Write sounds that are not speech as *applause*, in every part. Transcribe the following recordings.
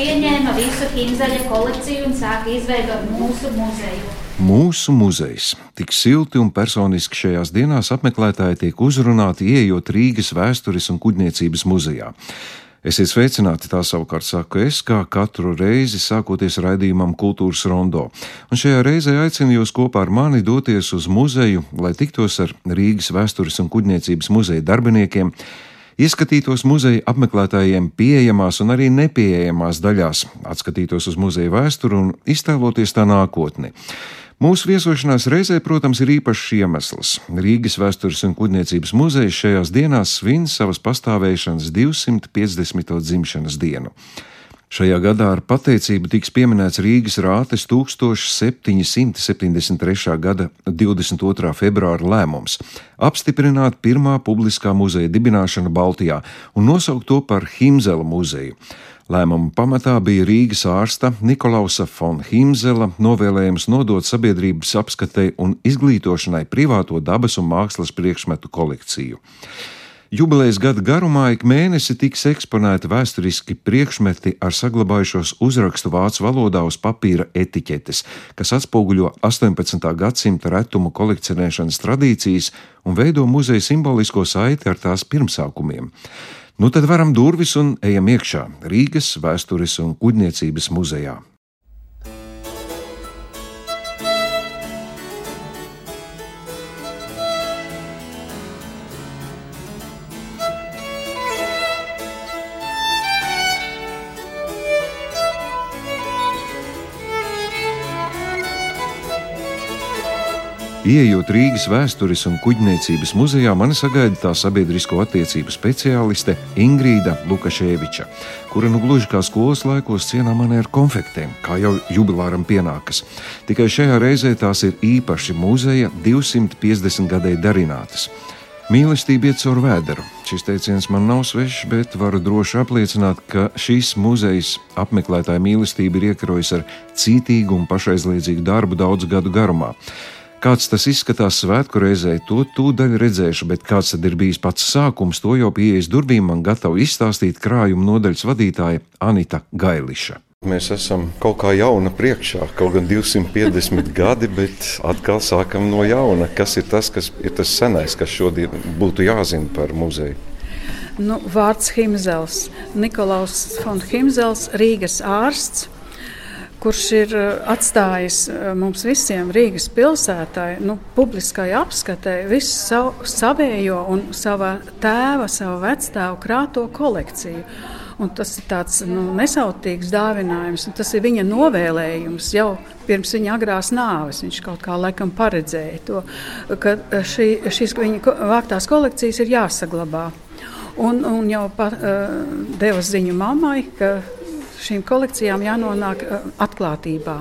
pieņēma visu Himzaļa kolekciju un sāka izveidot mūsu muzeju. Mūsu muzejs. Tik silti un personiski šajās dienās apmeklētāji tiek uzrunāti, ieejot Rīgas vēstures un kuģniecības muzejā. Esiet sveicināti, tā savukārt saku es, kā katru reizi sākoties raidījumam Kultūras Rondo. Un šajā reizē aicinu jūs kopā ar mani doties uz muzeju, lai tiktos ar Rīgas vēstures un kuģniecības muzeja darbiniekiem, ieskatītos muzeja apmeklētājiem pieejamās un arī nepieejamās daļās, atskatītos uz muzeja vēsturi un iztēloties tā nākotni. Mūsu viesošanās reizē, protams, ir īpašs iemesls. Rīgas vēstures un kuģniecības muzejs šajās dienās svin savas pastāvēšanas 250. dzimšanas dienu. Šajā gadā ar pateicību tiks pieminēts Rīgas rātes 1773. gada 22. februāra lēmums apstiprināt pirmā publiskā muzeja dibināšanu Baltijā un nosaukt to par Himzela muzeju. Lēmuma pamatā bija Rīgas ārsta Nikolausa von Himzela novēlējums nodot sabiedrības apskatei un izglītošanai privāto dabas un mākslas priekšmetu kolekciju. Jubilejas gada garumā ik mēnesi tiks eksponēti vēsturiski priekšmeti ar saglabājušos uzrakstu vācu valodā uz papīra etiķetes, kas atspoguļo 18. gadsimta retumu kolekcionēšanas tradīcijas un veido muzeja simbolisko saiti ar tās pirmsākumiem. Nu tad varam durvis un ejam iekšā Rīgas vēstures un kuģniecības muzejā. Iejot Rīgas vēstures un kuģniecības muzejā, mani sagaida tā sabiedrisko attiecību speciāliste Ingrīda Lukaševiča, kura nu gluži kā skolas laikos cienā mani ar konfektēm, kā jau jubilāram pienākas. Tikai šajā reizē tās ir īpaši muzeja 250 gadēji darinātas. Mīlestība iet caur vēderu. Šis teiciens man nav svešs, bet varu droši apliecināt, ka šīs muzejas apmeklētāja mīlestība ir iekarojis ar cītīgu un pašaizliedzīgu darbu daudzu gadu garumā. Kāds tas izskatās svētku reizē, to tūdaļ redzēšu, bet kāds tad ir bijis pats sākums, to jau pieejas durvīm man gatava izstāstīt krājuma nodaļas vadītāja Anita Gailiša. Mēs esam kaut kā jauna priekšā, kaut gan 250 *laughs* gadi, bet atkal sākam no jauna. Kas ir tas, kas ir tas senais, kas šodien būtu jāzina par muzeju? Nu, vārds Himzels, Nikolaus von Himzels, Rīgas ārsts kurš ir eh, atstājis eh, mums visiem Rīgas pilsētai, nu, publiskai apskatē, visu savu, savējo un sava tēva, savu vecstāvu krāto kolekciju. Un tas ir tāds nu, nesautīgs dāvinājums, un tas ir viņa novēlējums jau pirms viņa agrās nāves. Viņš kaut kā laikam paredzēja to, ka eh, šī, šīs viņa vāktās kolekcijas ir jāsaglabā. Un, un jau pa, uh, deva ziņu mammai, ka šīm kolekcijām jānonāk eh, atklātībā.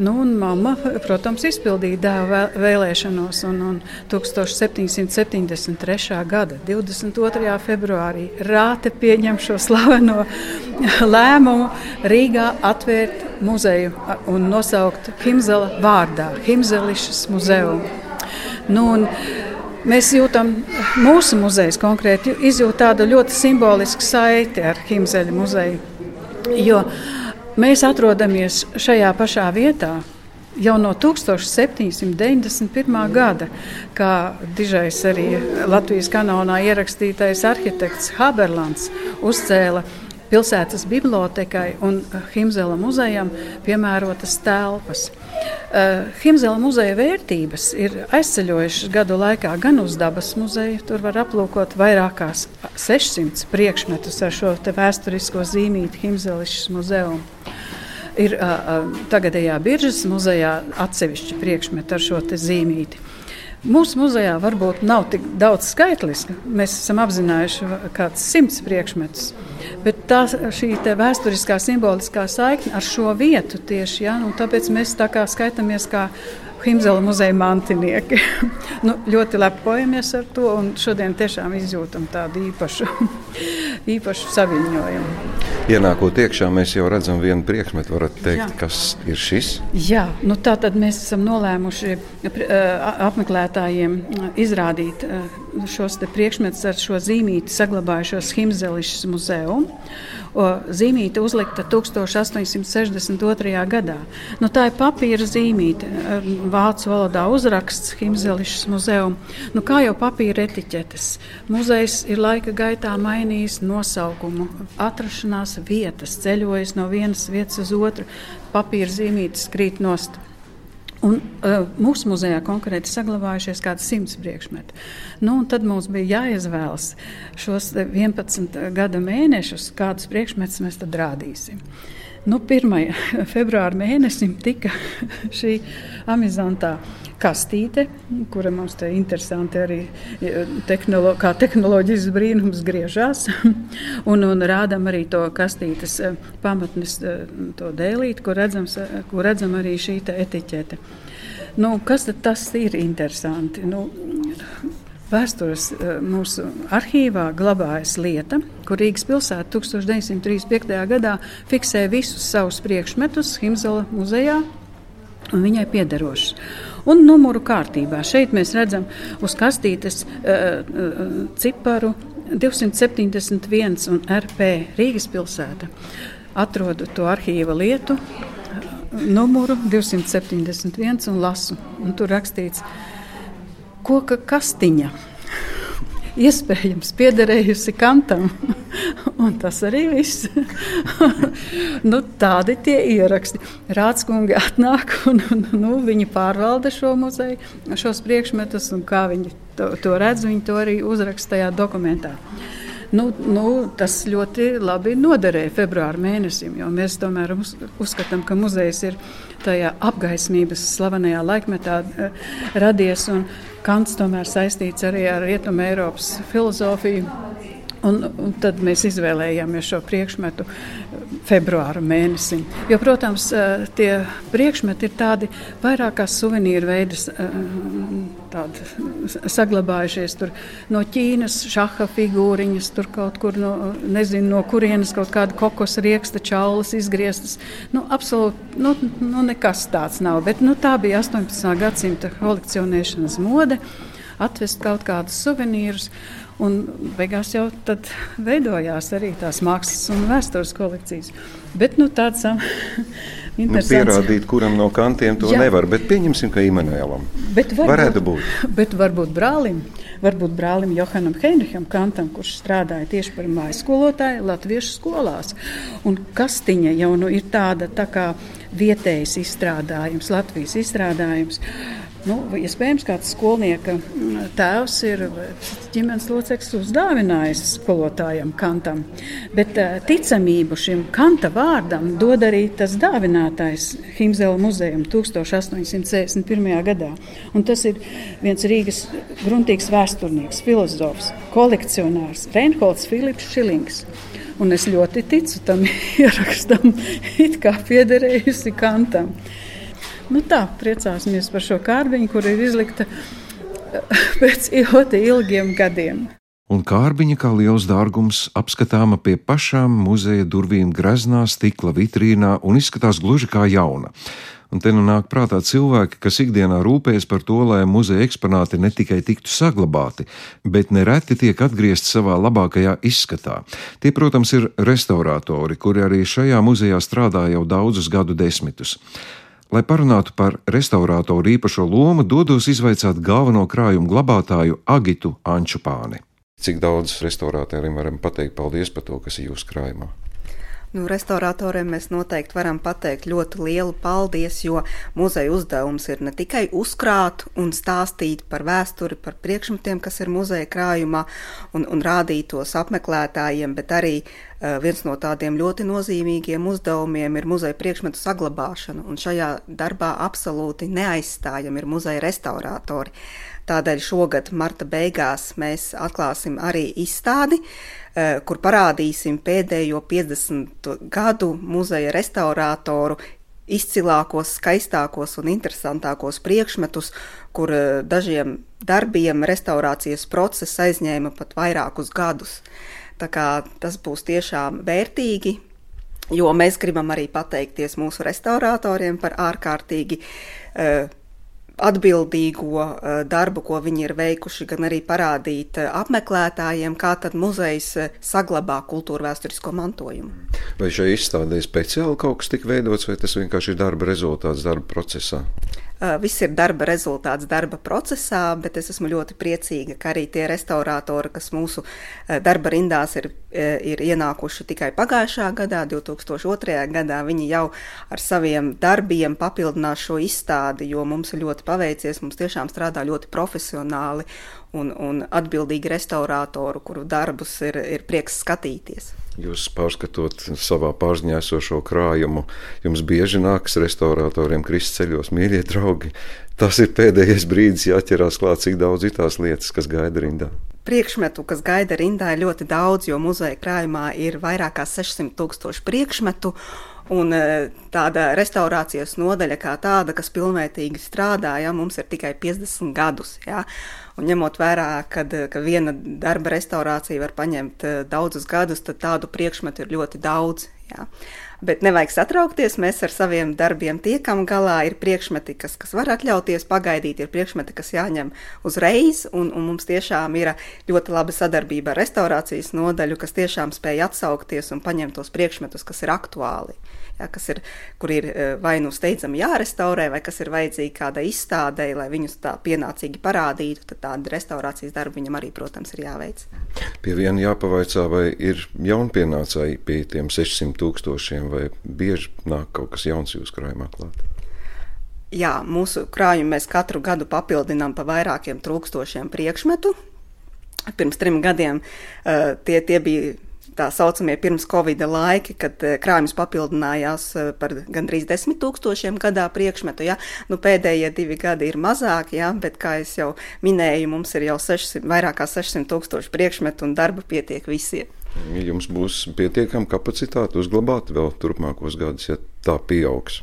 Nu, mamma, protams, izpildīja dēla vēlēšanos, un, un 1773. gada 22. februārī Rāte pieņem šo slaveno *laughs* lēmumu Rīgā atvērt muzeju un nosaukt Himzela vārdā - Himzelišas muzeju. Nu, Mēs jūtam, mūsu muzejs konkrēti izjūt tādu ļoti simbolisku saiti ar Himzeļa muzeju. Jo mēs atrodamies šajā pašā vietā. Jau no 1791. gada, kā dižais arī Latvijas kanālā ierakstītais arhitekts Haberlands uzcēla pilsētas bibliotekai un Himzela muzejam piemērotas telpas. Uh, Himzela muzeja vērtības ir aizceļojušas gadu laikā gan uz dabas muzeju. Tur var aplūkot vairāk kā 600 priekšmetus ar šo vēsturisko zīmīti Himzelišas muzeju. Ir uh, tagadējā Biržas muzejā atsevišķi priekšmeti ar šo zīmīti. Mūsu muzejā varbūt nav tik daudz skaitliska. Mēs esam apzinājuši kādus simts priekšmetus. Bet tā šī vēsturiskā simboliskā saikne ar šo vietu tieši, ja, nu, tāpēc mēs tā kā skaitāmies kā Himzela muzeja mantinieki. *laughs* nu, ļoti lepojamies ar to un šodien tiešām izjūtam tādu īpašu, *laughs* īpašu saviņojumu. Ienākot iekšā, mēs jau redzam vienu priekšmetu. Varat teikt, Jā. kas ir šis? Jā, nu tā tad mēs esam nolēmuši apmeklētājiem izrādīt šos priekšmetus ar šo zīmīti saglabājušos Himzelišas muzeju. Zīmīte uzlikta 1862. gadā. Nu, tā ir papīra zīmīte, vācu valodā uzraksts Himzelišas muzeum. Nu, kā jau papīra etiķetes, muzejs ir laika gaitā mainījis nosaukumu, atrašanās vietas, ceļojis no vienas vietas uz otru, papīra zīmītes krīt nost. Un, uh, mūsu muzejā konkrēti saglabājušies kaut kādi simts priekšmeti. Nu, tad mums bija jāizvēlas šos 11 gada mēnešus, kādus priekšmetus mēs tad rādīsim. Nu, 1. *laughs* februāra mēnesim tika *laughs* šī amizantā kastīte, kura mums te interesanti arī tehnolo, kā tehnoloģijas brīnums griežās. *laughs* un, un rādam arī to kastītes eh, pamatnes eh, to dēlīt, kur, redzams, kur redzam arī šī etiķete. Nu, kas tad tas ir interesanti? Nu, Vēstures mūsu arhīvā glabājas lieta, kur Rīgas pilsēta 1935. gadā fiksēja visus savus priekšmetus Himzela muzejā un viņai piederošus un numuru kārtībā. Šeit mēs redzam uz kastītes uh, ciparu 271 un RP Rīgas pilsēta. Atrodu to arhīva lietu, numuru 271 un lasu. Un tur rakstīts koka kastiņa iespējams piederējusi kantam. Un tas arī viss. *laughs* nu, tādi tie ieraksti. Rādskungi atnāk un, un nu, viņi pārvalda šo muzeju, šos priekšmetus, un kā viņi to, to redz, viņi to arī uzraksta tajā dokumentā. Nu, nu, tas ļoti labi noderēja februāra mēnesim, jo mēs tomēr uz, uzskatām, ka muzejs ir tajā apgaismības slavenajā laikmetā uh, radies. Kants tomēr saistīts arī ar Rietumē Eiropas filozofiju. Un, un tad mēs izvēlējāmies šo priekšmetu februāra mēnesim. Jo, protams, eh, tie priekšmeti ir tādi vairāk kā suvenīru veidus, eh, saglabājušies tur no Ķīnas, šaha figūriņas, tur kaut kur no, nezinu, no kurienes kaut kāda kokos rieksta čaulas izgrieztas. Nu, absolūti, nu, nu, nekas tāds nav, bet nu, tā bija 18. gadsimta kolekcionēšanas mode atvest kaut kādus suvenīrus. Un beigās jau tad veidojās arī tās mākslas un vēstures kolekcijas. Bet nu, tāds um, *laughs* nu, pierādīt, kuram no kantiem to Jā. nevar, bet pieņemsim, ka Imanēlam varētu būt. Bet varbūt brālim, varbūt brālim Johanam Heinricham Kantam, kurš strādāja tieši par mājas skolotāju latviešu skolās. Un kastiņa jau nu ir tāda tā kā vietējs izstrādājums, Latvijas izstrādājums. Nu, iespējams, kāds skolnieka tēvs ir ģimenes loceklis uzdāvinājis skolotājam kantam, bet uh, ticamību šim kanta vārdam dod arī tas dāvinātājs Himzela muzejam 1861. gadā. Un tas ir viens Rīgas gruntīgs vēsturnieks, filozofs, kolekcionārs Reinholds Filips Šilings. Un es ļoti ticu tam *laughs* ierakstam, it kā piederējusi kantam. Nu tā, priecāsimies par šo kārbiņu, kur ir izlikta eh, *laughs* pēc ļoti ilgiem gadiem. Un kārbiņa kā liels dārgums apskatāma pie pašām muzeja durvīm greznā stikla vitrīnā un izskatās gluži kā jauna. Un te nu nāk prātā cilvēki, kas ikdienā rūpējas par to, lai muzeja eksponāti ne tikai tiktu saglabāti, bet nereti tiek atgriezti savā labākajā izskatā. Tie, protams, ir restauratori, kuri arī šajā muzejā strādā jau daudzus gadu desmitus. Lai parunātu par restaurātoru īpašo lomu, dodos izvaicāt galveno krājumu glabātāju Agitu Ančupāni. Cik daudz restaurātoriem varam pateikt paldies par to, kas ir jūsu krājumā? Nu, restauratoriem mēs noteikti varam pateikt ļoti lielu paldies, jo muzeja uzdevums ir ne tikai uzkrāt un stāstīt par vēsturi, par priekšmetiem, kas ir muzeja krājumā, un, un rādīt tos apmeklētājiem, bet arī uh, viens no tādiem ļoti nozīmīgiem uzdevumiem ir muzeja priekšmetu saglabāšana, un šajā darbā absolūti neaizstājami ir muzeja restauratori. Tādēļ šogad marta beigās mēs atklāsim arī izstādi, Eh, kur parādīsim pēdējo 50 gadu muzeja restaurātoru izcilākos, skaistākos un interesantākos priekšmetus, kur uh, dažiem darbiem restaurācijas process aizņēma pat vairākus gadus. Tas būs tiešām vērtīgi, jo mēs gribam arī pateikties mūsu restauratoriem par ārkārtīgi uh, atbildīgo uh, darbu, ko viņi ir veikuši, gan arī parādīt uh, apmeklētājiem, kā tad muzejs saglabā kultūra vēsturisko mantojumu. Vai šai izstādē speciāli kaut kas tika veidots, vai tas vienkārši ir darba rezultāts darba procesā? Viss ir darba rezultāts darba procesā, bet es esmu ļoti priecīga, ka arī tie restauratori, kas mūsu darba rindās ir, ir ienākuši tikai pagājušā gadā, 2002. gadā, viņi jau ar saviem darbiem papildinās šo izstādi, jo mums ir ļoti paveicies, mums tiešām strādā ļoti profesionāli un, un atbildīgi restaurātoru, kuru darbus ir, ir prieks skatīties. Jūs pārskatot savā pārziņā esošo krājumu, jums bieži nākas restauratoriem krist ceļos, mīļie draugi. Tas ir pēdējais brīdis, jāķerās klāt, cik daudz ir tās lietas, kas gaida rindā. Priekšmetu, kas gaida rindā, ir ļoti daudz, jo muzeja krājumā ir vairāk kā 600 tūkstoši priekšmetu. Un e, tāda restaurācijas nodaļa, kā tāda, kas pilnvērtīgi strādā, ja mums ir tikai 50 gadus. Ja? Un ņemot vērā, kad, ka viena darba restaurācija var paņemt e, daudzus gadus, tad tādu priekšmetu ir ļoti daudz. Ja? Bet nevajag satraukties, mēs ar saviem darbiem tiekam galā. Ir priekšmeti, kas, kas var atļauties pagaidīt, ir priekšmeti, kas jāņem uzreiz, un, un mums tiešām ir ļoti laba sadarbība ar restaurācijas nodaļu, kas tiešām spēj atsaukties un paņemt tos priekšmetus, kas ir aktuāli ja, kas ir, kur ir eh, vai nu steidzami jārestaurē, vai kas ir vajadzīgi kādai izstādei, lai viņus tā pienācīgi parādītu, tad tāda restaurācijas darba viņam arī, protams, ir jāveic. Pie viena jāpavaicā, vai ir jaunpienācēji pie tiem 600 tūkstošiem, vai bieži nāk kaut kas jauns jūsu krājumā klāt? Jā, mūsu krājumu mēs katru gadu papildinām pa vairākiem tūkstošiem priekšmetu. Pirms trim gadiem uh, tie, tie bija tā saucamie pirms Covid laiki, kad eh, krājums papildinājās eh, par gandrīz desmit tūkstošiem gadā priekšmetu. Ja? Nu, pēdējie divi gadi ir mazāk, ja? bet, kā jau minēju, mums ir jau 600, vairāk kā 600 tūkstoši priekšmetu un darba pietiek visiem. Jums būs pietiekama kapacitāte uzglabāt vēl turpmākos gadus, ja tā pieaugs.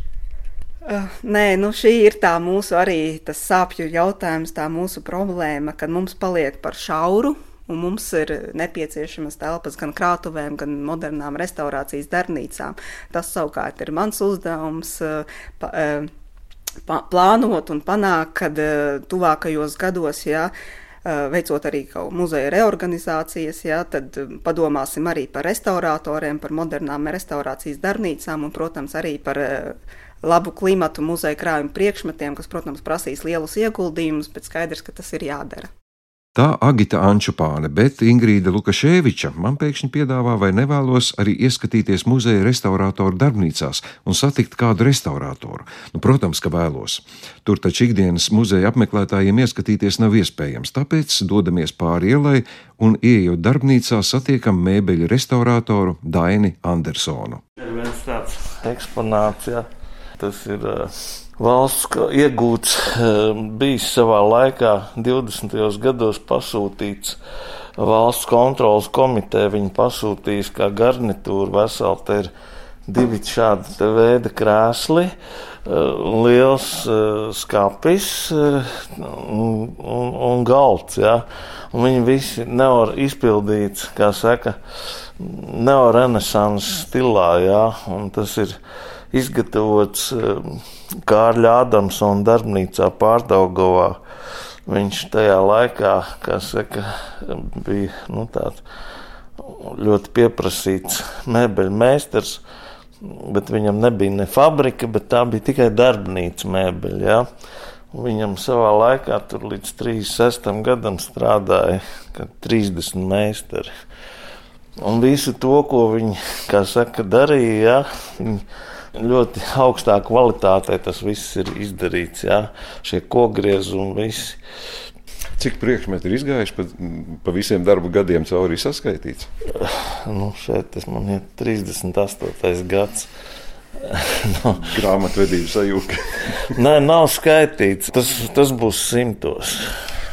Uh, nē, nu šī ir tā mūsu arī tas sāpju jautājums, tā mūsu problēma, ka mums paliek par šauru un mums ir nepieciešamas telpas gan krātuvēm, gan modernām restaurācijas darbnīcām. Tas savukārt ir mans uzdevums. Eh, pa, plānot un panākt, ka eh, tuvākajos gados, ja, veicot arī muzeja reorganizācijas, ja, tad padomāsim arī par restauratoriem, par modernām restaurācijas darbnīcām un, protams, arī par labu klimatu muzeja krājuma priekšmetiem, kas, protams, prasīs lielus ieguldījumus, bet skaidrs, ka tas ir jādara. Tā Agita Ančupāne, bet Ingrīda Lukaševiča man pēkšņi piedāvā, vai nevēlos arī ieskatīties muzeja restaurātoru darbnīcās un satikt kādu restaurātoru. Nu, protams, ka vēlos. Tur taču ikdienas muzeja apmeklētājiem ieskatīties nav iespējams, tāpēc dodamies pāri ielai un ieejot darbnīcā satiekam mēbeļu restaurātoru Daini Andersonu. Ir viens tāds eksponāts, ja. Tas ir. Uh valsts iegūts, ehm, bijis savā laikā 20. gados pasūtīts valsts kontrolas komiteja. Viņi pasūtīs kā garnitūru veselu. Te ir divi šādi veidi krēsli, ehm, liels skapis un, un, galds. Ja? Un viņi visi nevar izpildīts, kā saka, neorenesanses stilā. Ja? Un tas ir izgatavots Kārļa Ādamsona darbnīcā pārdaugovā. Viņš tajā laikā, kā saka, bija nu, tāds ļoti pieprasīts mēbeļu meistars, bet viņam nebija ne fabrika, bet tā bija tikai darbnīca mēbeļi. Ja? Viņam savā laikā, līdz 36. gadam, strādāja 30 meistari. Un visu to, ko viņi, saka, darīja, ja? viņi ļoti *laughs* augstā kvalitātē tas viss ir izdarīts. Jā. Šie kogriezi un viss. Cik priekšmeti ir izgājuši pa, pa visiem darba gadiem cauri saskaitīts? *sighs* Nu, šeit tas man ir 38. gads. *laughs* no. Grāmatvedības sajūta. Nē, nav skaitīts. Tas, tas būs simtos.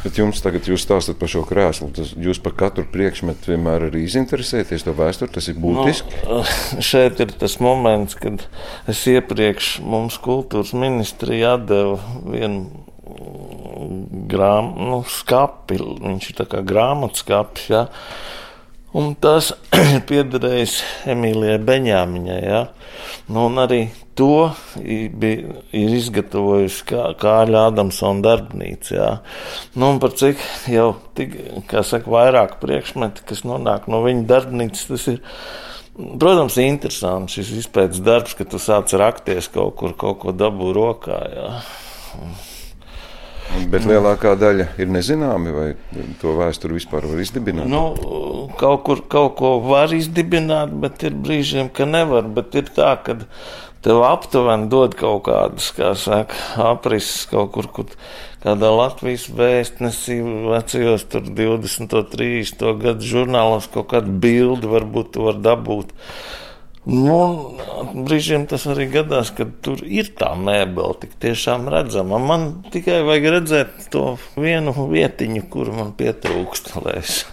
Bet jums tagad jūs stāstat par šo krēslu. Tas jūs par katru priekšmetu vienmēr arī izinteresēties to vēsturi. Tas ir būtiski. Nu, šeit ir tas moments, kad es iepriekš mums kultūras ministrija atdeva vienu grām, nu, skapi. Viņš ir kā grāmatskapis. Ja? Un tas *clears throat* ir piederējis Emīlijai Beņāmiņai. Ja? Nu, arī to bija, ir izgatavojusi kā, Kārļa Adamsona darbnīca. Jā. Nu, par cik jau tik, saka, vairāk priekšmeti, kas nonāk no viņa darbnīcas, tas ir. Protams, interesanti šis izpētes darbs, ka tu sāc rakties kaut kur, kaut ko dabū rokā. Jā. Bet lielākā daļa ir nezināmi, vai to vēsturi vispār var izdibināt? Nu, kaut kur kaut ko var izdibināt, bet ir brīžiem, ka nevar. Bet ir tā, ka tev aptuveni dod kaut kādas, kā saka, aprises kaut kur, kur kādā Latvijas vēstnesī vecajos 20. un 30. gadu žurnālos kaut kādu bildi varbūt tu var dabūt. Nu, brīžiem tas arī gadās, kad tur ir tā mēbele tik tiešām redzama. Man tikai vajag redzēt to vienu vietiņu, kur man pietrūkst, lai es,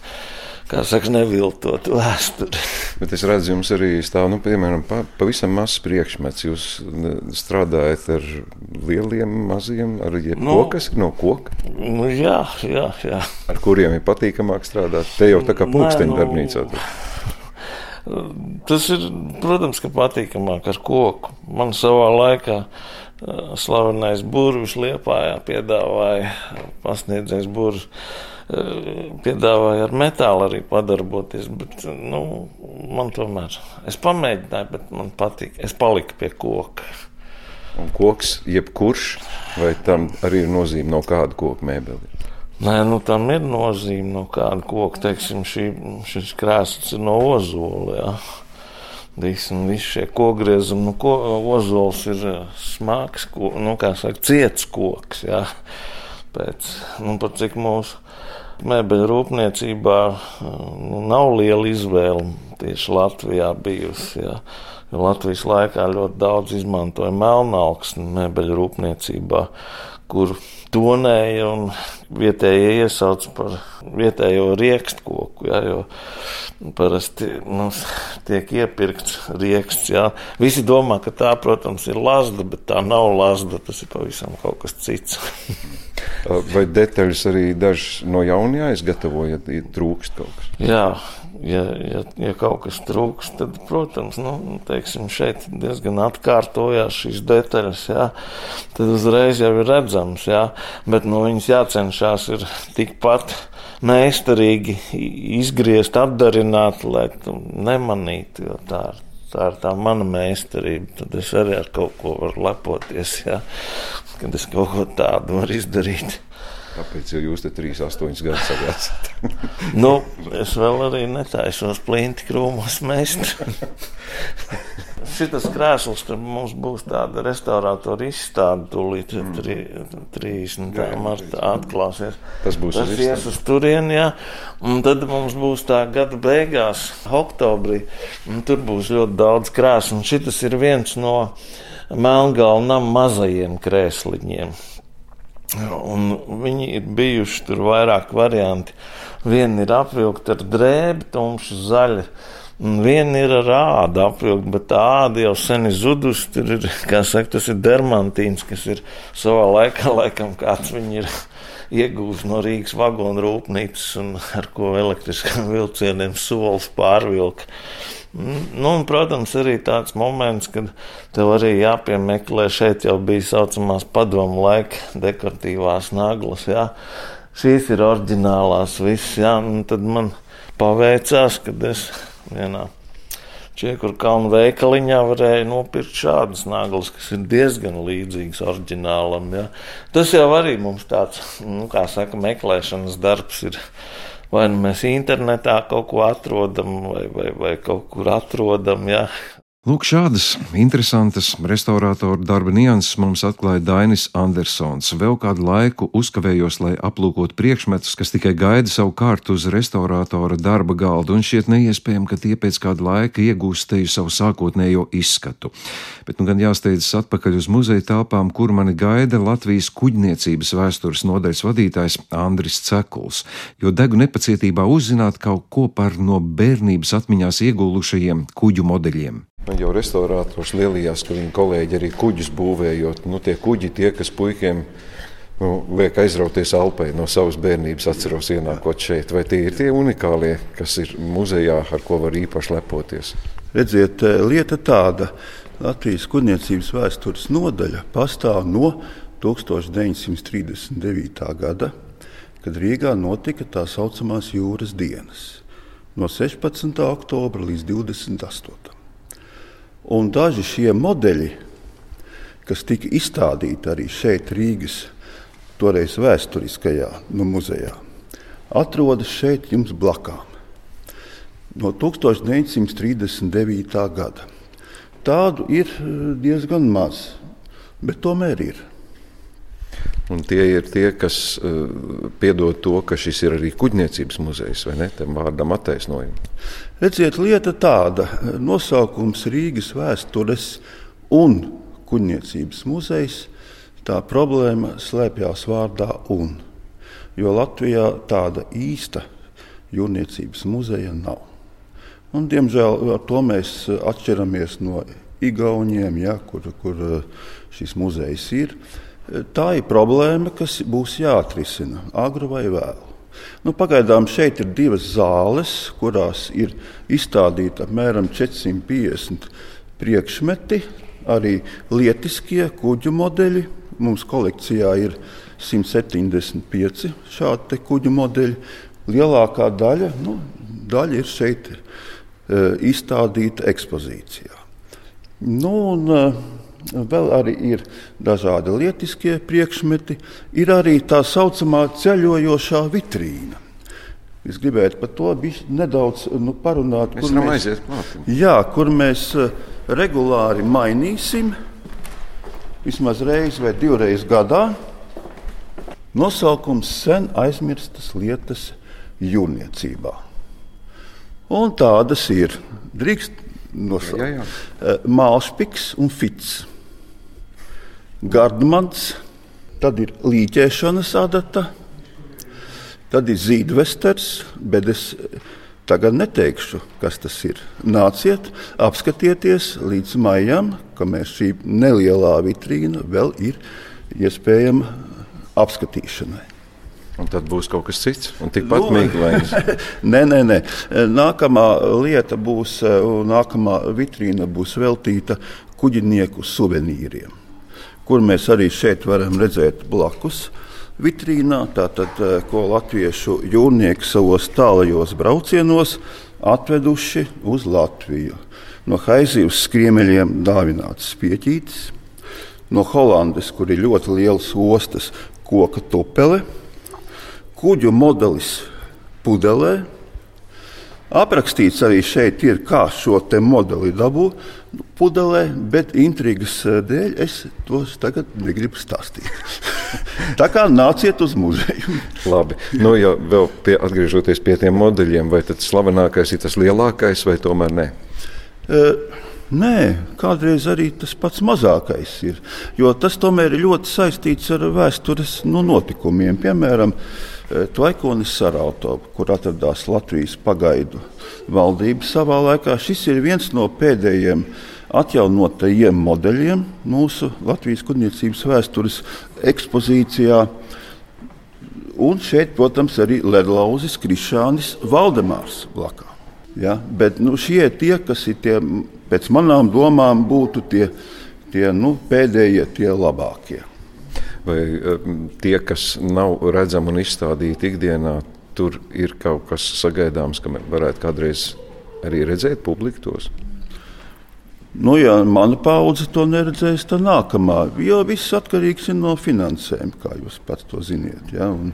kā saka, neviltotu vēsturi. Bet es redzu, jums arī stāv, nu, piemēram, pa, pavisam mazs priekšmets. Jūs strādājat ar lieliem, maziem, ar nu, kas ir no koka? Nu, jā, jā, jā. Ar kuriem ir patīkamāk strādāt? Te jau tā kā pulksteņa nu, darbnīcā. Tas ir, protams, ka patīkamāk ar koku. Man savā laikā slavenais burvis Liepājā piedāvāja, pasniedzējs burvis piedāvāja ar metālu arī padarboties, bet nu, man tomēr, es pamēģināju, bet man patīk, es paliku pie koka. Un koks, jebkurš, vai tam arī ir nozīme no kāda koka mēbeli? Nē, nu, tam ir nozīme no kāda koka. Teiksim, šī, šis krēsls ir no ozola. Jā. Visam, visi šie kogriezumi, nu, ko, ozols ir eh, smags, ko, nu, kā saka, ciets koks. Jā. Pēc, nu, pat cik mūsu mēbeļu rūpniecībā nu, nav liela izvēle tieši Latvijā bijusi. Jā. Jo Latvijas laikā ļoti daudz izmantoja melnāksni mēbeļu rūpniecībā, kur tonēja un vietējie iesauc par vietējo riekstkoku. Ja, jo parasti mums tiek iepirkts rieksts. Ja. Visi domā, ka tā, protams, ir lazda, bet tā nav lazda. Tas ir pavisam kas cits. *laughs* Vai detaļas arī dažas no jaunajā izgatavojat, ja trūkst kaut kas? Jā, ja, ja, ja kaut kas trūks, tad, protams, nu, teiksim, šeit diezgan atkārtojās šīs detaļas. Jā, tad uzreiz jau ir redzams, jā, bet no nu, viņas jācenšas ir tikpat meistarīgi izgriezt, apdarināt, lai tu nemanītu. Tā ir, tā ir tā mana meistarība. Tad es arī ar kaut ko varu lepoties, jā, kad es kaut ko tādu varu izdarīt. Kāpēc jūs te 3,8 gadus esat? *laughs* nu, es vēl arī netaisos plinti krūmos mest. *laughs* Šis krēsls, tur mums būs tāda restaurātora izstāde, tūlīt mm. 30. martā atklāsies. Tas būs Tas ies uz turieni, jā. Un tad mums būs tā gada beigās, oktobrī, un tur būs ļoti daudz krēslu. Un šis ir viens no Melngalnam mazajiem krēsliņiem. Un viņi ir bijuši tur vairāk varianti. Viena ir apvilkta ar drēbi, tumšu zaļu. Viena ir ar ādu apvilkta, bet tā āda jau sen ir zudusi. Tur ir, kā saka, tas ir dermantīns, kas ir savā laikā, laikam, kāds viņi ir iegūst no Rīgas vagonu rūpnīcas un ar ko elektriskām vilcieniem solis pārvilka. Nu, un, protams, arī tāds moments, kad tev arī jāpiemeklē šeit jau bija saucamās padomu laika dekoratīvās naglas. Jā. Šīs ir oriģinālās visas, jā, un tad man paveicās, kad es vienā Čiekur kalnu veikaliņā varēja nopirkt šādas naglas, kas ir diezgan līdzīgas oriģinālam. Ja. Tas jau arī mums tāds, nu, kā saka, meklēšanas darbs ir. Vai nu mēs internetā kaut ko atrodam, vai, vai, vai kaut kur atrodam. Ja. Lūk, šādas interesantas restaurātora darba nianses mums atklāja Dainis Andersons. Vēl kādu laiku uzkavējos, lai aplūkotu priekšmetus, kas tikai gaida savu kārtu uz restaurātora darba galda, un šķiet neiespējami, ka tie pēc kāda laika iegūst teju savu sākotnējo izskatu. Bet nu gan jāsteidzas atpakaļ uz muzeja telpām, kur mani gaida Latvijas kuģniecības vēstures nodaļas vadītājs Andris Cekuls, jo degu nepacietībā uzzināt kaut ko par no bērnības atmiņās iegulušajiem kuģu modeļiem. Man jau restaurātors lielījās, ka viņa kolēģi arī kuģus būvējot. Nu, tie kuģi, tie, kas puikiem nu, liek aizrauties Alpē no savas bērnības, atceros ienākot šeit. Vai tie ir tie unikālie, kas ir muzejā, ar ko var īpaši lepoties? Redziet, eh, lieta tāda. Latvijas kuģniecības vēstures nodaļa pastāv no 1939. gada, kad Rīgā notika tā saucamās jūras dienas, no 16. oktobra līdz 28. Un daži šie modeļi, kas tika izstādīti arī šeit, Rīgas toreiz vēsturiskajā nu, muzejā, atrodas šeit jums blakām. No 1939. gada. Tādu ir eh, diezgan maz, bet tomēr ir. Un tie ir tie, kas uh, piedod to, ka šis ir arī kuģniecības muzejs, vai ne? Tam vārdam attaisnojumu. Redziet, lieta tāda - nosaukums Rīgas vēstures un kuģniecības muzejs. Tā problēma slēpjas vārdā un. Jo Latvijā tāda īsta jūrniecības muzeja nav. Un, diemžēl ar to mēs atšķiramies no Igauniem, ja, kur, kur šis muzejs ir. Tā ir problēma, kas būs jāatrisina agri vai vēlu. Nu, pagaidām šeit ir divas zāles, kurās ir izstādīti apmēram 450 priekšmeti, arī lietiskie kuģu modeļi. Mums kolekcijā ir 175 šādi kuģu modeļi. Lielākā daļa, nu, daļa ir šeit e, izstādīta ekspozīcijā. Nu, un, e, Vēl arī ir dažādi lietiskie priekšmeti, ir arī tā saucamā ceļojošā vitrīna. Es gribētu par to nedaudz nu, parunāt. Kur mēs, jā, kur mēs eh, regulāri mainīsim, vismaz reizi vai divreiz gadā. Nosaukums sen aizmirstas lietas jūrniecībā. Un tādas ir. Drīkst nosaukt. Eh, Mālspiks un Fits. Gardmans, tad ir līķēšanas adata, tad ir zīdvesters, bet es tagad neteikšu, kas tas ir. Nāciet, apskatieties līdz maijam, kamēr šī nelielā vitrīna vēl ir iespējama apskatīšanai. Un tad būs kaut kas cits, un tikpat nu, mīklains. *laughs* nē, nē, nē. Nākamā lieta būs, nākamā vitrīna būs veltīta kuģinieku suvenīriem kur mēs arī šeit varam redzēt blakus. Vitrīnā tātad, eh, ko latviešu jūrnieki savos tālajos braucienos atveduši uz Latviju. No Haizivas skriemeļiem dāvināts pieķītis, no Holandes, kur ir ļoti liels ostas, koka tupele, kuģu modelis pudelē. Aprakstīts arī šeit ir, kā šo modeli dabūt pudelē, bet intrigas eh, dēļ es tos tagad negribu stāstīt. *laughs* Tā kā nāciet uz muzeju. *laughs* Labi, nu, ja vēl pie, atgriežoties pie tiem modeļiem, vai tas slavenākais ir tas lielākais vai tomēr ne? Uh, Nē, kādreiz arī tas pats mazākais ir. Jo tas tomēr ir ļoti saistīts ar vēstures nu, notikumiem. Piemēram, eh, Tvaikonis Sarauto, kur atradās Latvijas pagaidu valdība savā laikā. Šis ir viens no pēdējiem atjaunotajiem modeļiem mūsu Latvijas kuģniecības vēstures ekspozīcijā. Un šeit, protams, arī Ledlauzis, Krišānis, Valdemārs blakā. Ja? Bet nu, šie ir tie, kas ir tie pēc manām domām būtu tie, tie nu, pēdējie, tie labākie. Vai tie, kas nav redzami un izstādīti ikdienā, tur ir kaut kas sagaidāms, ka varētu kādreiz arī redzēt publikos? Nu, ja mana paudze to neredzēs, tad nākamā. Jo viss atkarīgs no finansēm, kā jūs pats to ziniet. Ja? Un,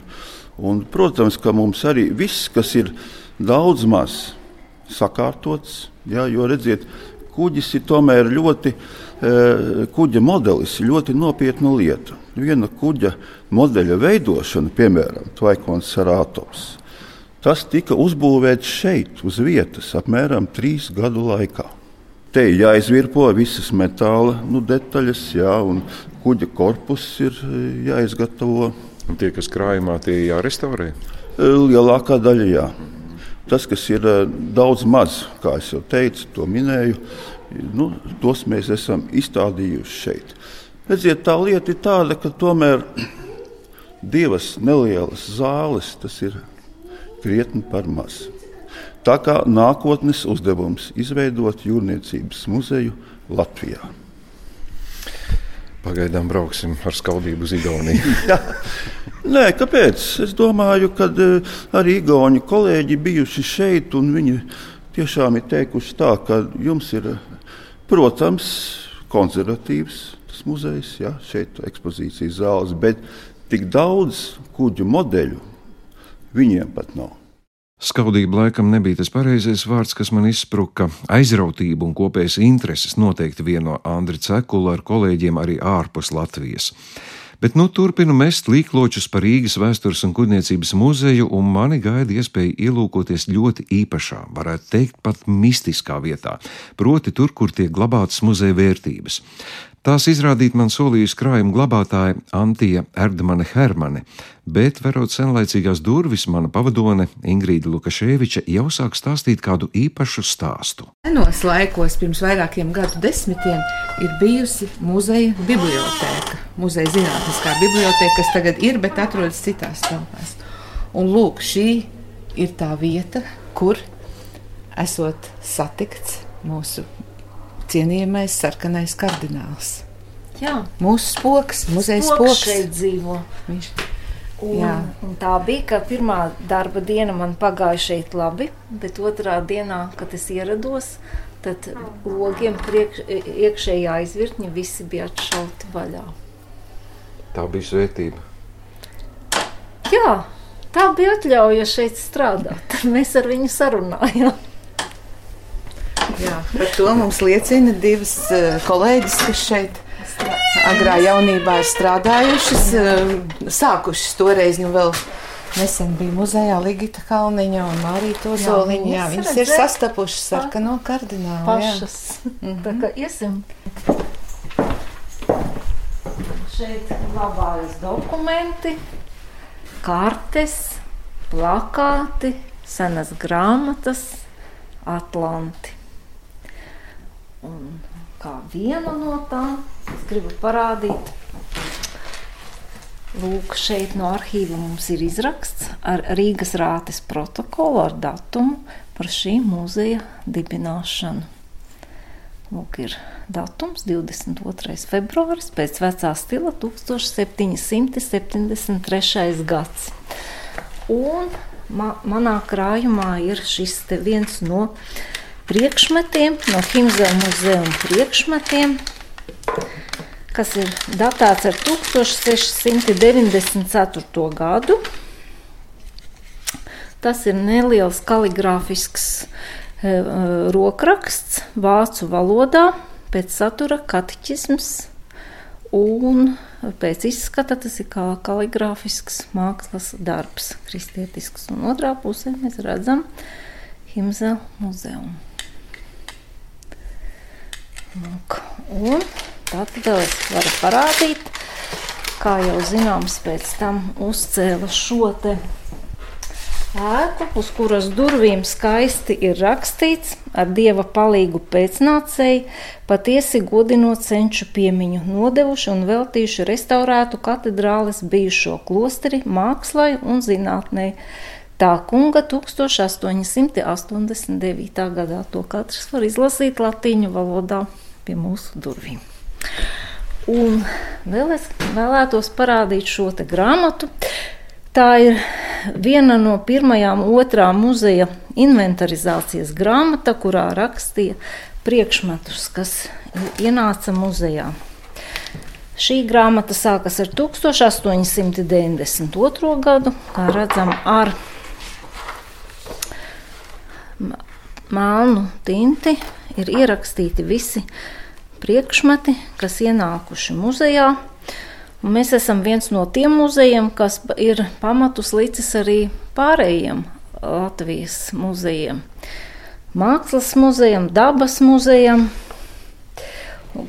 un, protams, ka mums arī viss, kas ir daudz maz sakārtots, ja? jo redziet, kuģis ir tomēr ļoti, kuģa modelis ļoti nopietna lieta. Viena kuģa modeļa veidošana, piemēram, Tvaikons Sarātovs, tas tika uzbūvēts šeit, uz vietas, apmēram trīs gadu laikā. Te ir jāizvirpo visas metāla nu, detaļas, jā, un kuģa korpus ir jāizgatavo. Un tie, kas krājumā, tie jārestaurē? Lielākā daļa jā. Tas, kas ir daudz maz, kā jau teicu, to minēju, nu, tos mēs esam izstādījuši šeit. Redziet, tā lieta ir tāda, ka tomēr divas nelielas zāles tas ir krietni par maz. Tā kā nākotnes uzdevums izveidot jūrniecības muzeju Latvijā. Pagaidām brauksim ar skaudību uz Igauniju. *laughs* Nē, kāpēc? Es domāju, ka eh, arī Igauni kolēģi bijuši šeit, un viņi tiešām ir teikuši tā, ka jums ir, protams, konservatīvs tas muzejs, ja, šeit ekspozīcijas zāles, bet tik daudz kuģu modeļu viņiem pat nav. Skaudība laikam nebija tas pareizais vārds, kas man izspruka. Aizrautība un kopējas intereses noteikti vieno Andriu Cekulu ar kolēģiem arī ārpus Latvijas. Bet nu turpinu mest līkločus par Rīgas vēstures un kuģniecības muzeju, un mani gaida iespēja ielūkoties ļoti īpašā, varētu teikt, pat mistiskā vietā, proti tur, kur tiek glabātas muzeja vērtības. Tās izrādīt man solījusi krājuma glabātāja Antija Erdmane Hermane, bet, verot senlaicīgās durvis, mana pavadone Ingrīda Lukaševiča jau sāk stāstīt kādu īpašu stāstu. Senos laikos, pirms vairākiem gadu desmitiem, ir bijusi muzeja bibliotēka. Muzeja zinātniskā bibliotēka, kas tagad ir, bet atrodas citās telpās. Un lūk, šī ir tā vieta, kur esot satikts mūsu cienījamais sarkanais kardināls. Jā. Mūsu spoks, muzeja spoks. spoks. šeit dzīvo. Viņš, Un, Jā. un tā bija, ka pirmā darba diena man pagāja šeit labi, bet otrā dienā, kad es ierados, tad logiem priekš, iekšējā aizvirtņa visi bija atšauti vaļā. Tā bija svētība. Jā, tā bija atļauja šeit strādāt. *laughs* Mēs ar viņu sarunājām. Jā, par to mums liecina divas uh, kolēģis, kas šeit agrā jaunībā ir strādājušas, uh, sākušas toreiz nu vēl. Nesen bija muzejā Ligita Kalniņa un Marija Tozoliņa. Jā, viņas ir sastapušas sarkano kardinālu. jā. Pašas. Tā kā iesim. Šeit glabājas dokumenti, kartes, plakāti, senas grāmatas, atlanti. Un kā vienu no tām es gribu parādīt. Lūk, šeit no arhīva mums ir izraksts ar Rīgas rātes protokolu ar datumu par šī muzeja dibināšanu. Lūk, ir datums 22. februāris pēc vecā stila 1773. gads. Un ma manā krājumā ir šis viens no priekšmetiem, no Himzela muzeja priekšmetiem, kas ir datēts ar 1694. gadu. Tas ir neliels kaligrāfisks e, rokraksts vācu valodā, pēc satura kateķisms, un pēc izskata tas ir kā kaligrāfisks mākslas darbs, kristietisks. Un otrā pusē mēs redzam Himzela muzeju. Lūk, un tātad es varu parādīt, kā jau zināms, pēc tam uzcēla šo te ēku, uz kuras durvīm skaisti ir rakstīts ar dieva palīgu pēcnācēji, patiesi godinot senču piemiņu, nodevuši un veltījuši restaurētu katedrāles bijušo klosteri mākslai un zinātnei. Tā kunga 1889. gadā to katrs var izlasīt latīņu valodā pie mūsu durvīm. Un vēl es vēlētos parādīt šo grāmatu. Tā ir viena no pirmajām otrā muzeja inventarizācijas grāmata, kurā rakstīja priekšmetus, kas ienāca muzejā. Šī grāmata sākas ar 1892. gadu, kā redzam, ar melnu tinti ir ierakstīti visi priekšmeti, kas ienākuši muzejā. Un mēs esam viens no tiem muzejiem, kas ir pamatus licis arī pārējiem Latvijas muzejiem. Mākslas muzejam, dabas muzejam,